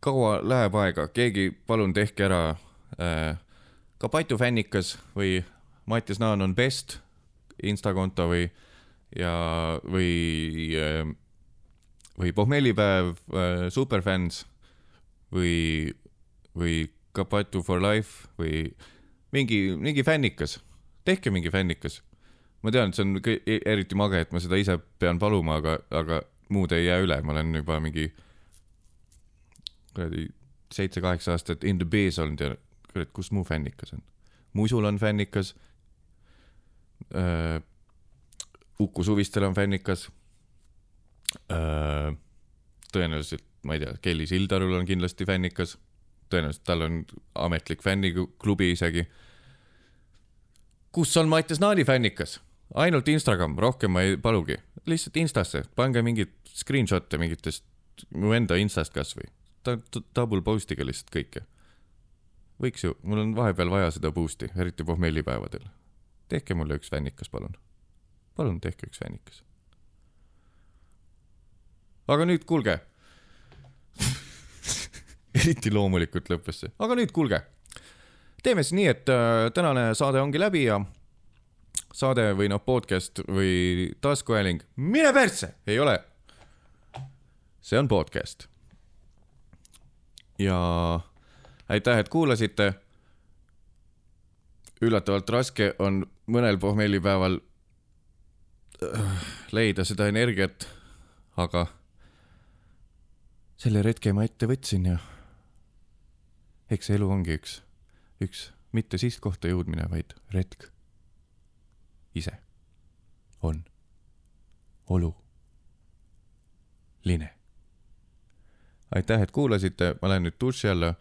kaua läheb aega, keegi palun tehke ära äh, ka Patu fännikas või Mattias Naan on best Insta konto või ja, või, või pohmellipäev äh, superfänns või, või ka Patu for life või mingi, mingi fännikas, tehke mingi fännikas. ma tean, et see on e- eriti mage, et ma seda ise pean paluma, aga, aga muud ei jää üle, ma olen juba mingi kuradi seitse-kaheksa aastat in the biz olnud ja kurat, kus mu fännikas on? Musul on fännikas äh,. Uku Suvistel on fännikas äh,. tõenäoliselt, ma ei tea, Kelly Sildarul on kindlasti fännikas. tõenäoliselt tal on ametlik fänniklubi isegi. kus on Mattias Naani fännikas? ainult Instagram, rohkem ma ei palugi, lihtsalt Instasse, pange mingeid screenshot'e mingitest mu enda Instast kasvõi, double post'iga lihtsalt kõike. võiks ju, mul on vahepeal vaja seda boost'i, eriti pohmellipäevadel. tehke mulle üks fännikas, palun. Palun tehke üks fännikas. aga nüüd kuulge. [laughs] eriti loomulikult lõppes see, aga nüüd kuulge. teeme siis nii, et äh, tänane saade ongi läbi ja saade või noh, podcast või taskuhääling, mine persse, ei ole. see on podcast. ja aitäh, et kuulasite. üllatavalt raske on mõnel pohmellipäeval leida seda energiat, aga selle retke ma ette võtsin ja eks elu ongi üks, üks mitte sihtkohta jõudmine, vaid retk ise on oluline. aitäh, et kuulasite, ma lähen nüüd duši alla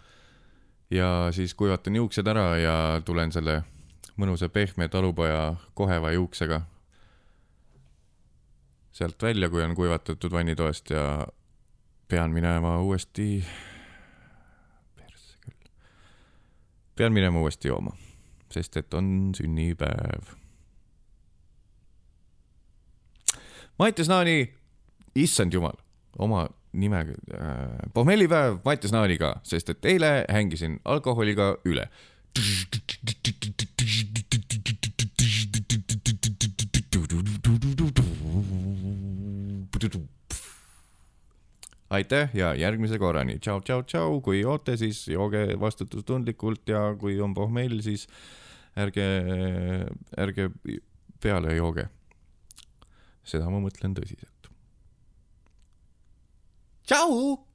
ja siis kuivatan juuksed ära ja tulen selle mõnusa pehme talupoja koheva juuksega sealt välja, kui on kuivatatud vannitoast ja pean minema uuesti, persse küll, pean minema uuesti jooma, sest et on sünnipäev Mattias Naani, issand jumal, oma nimega äh,, pohmellipäev Mattias Naaniga, sest et eile hängisin alkoholiga üle. Aitäh ja järgmise korrani, tšau, tšau, tšau, kui joote, siis jooge vastutustundlikult ja kui on pohmell, siis ärge, ärge peale jooge seda ma mõtlen tõsiselt. tšau.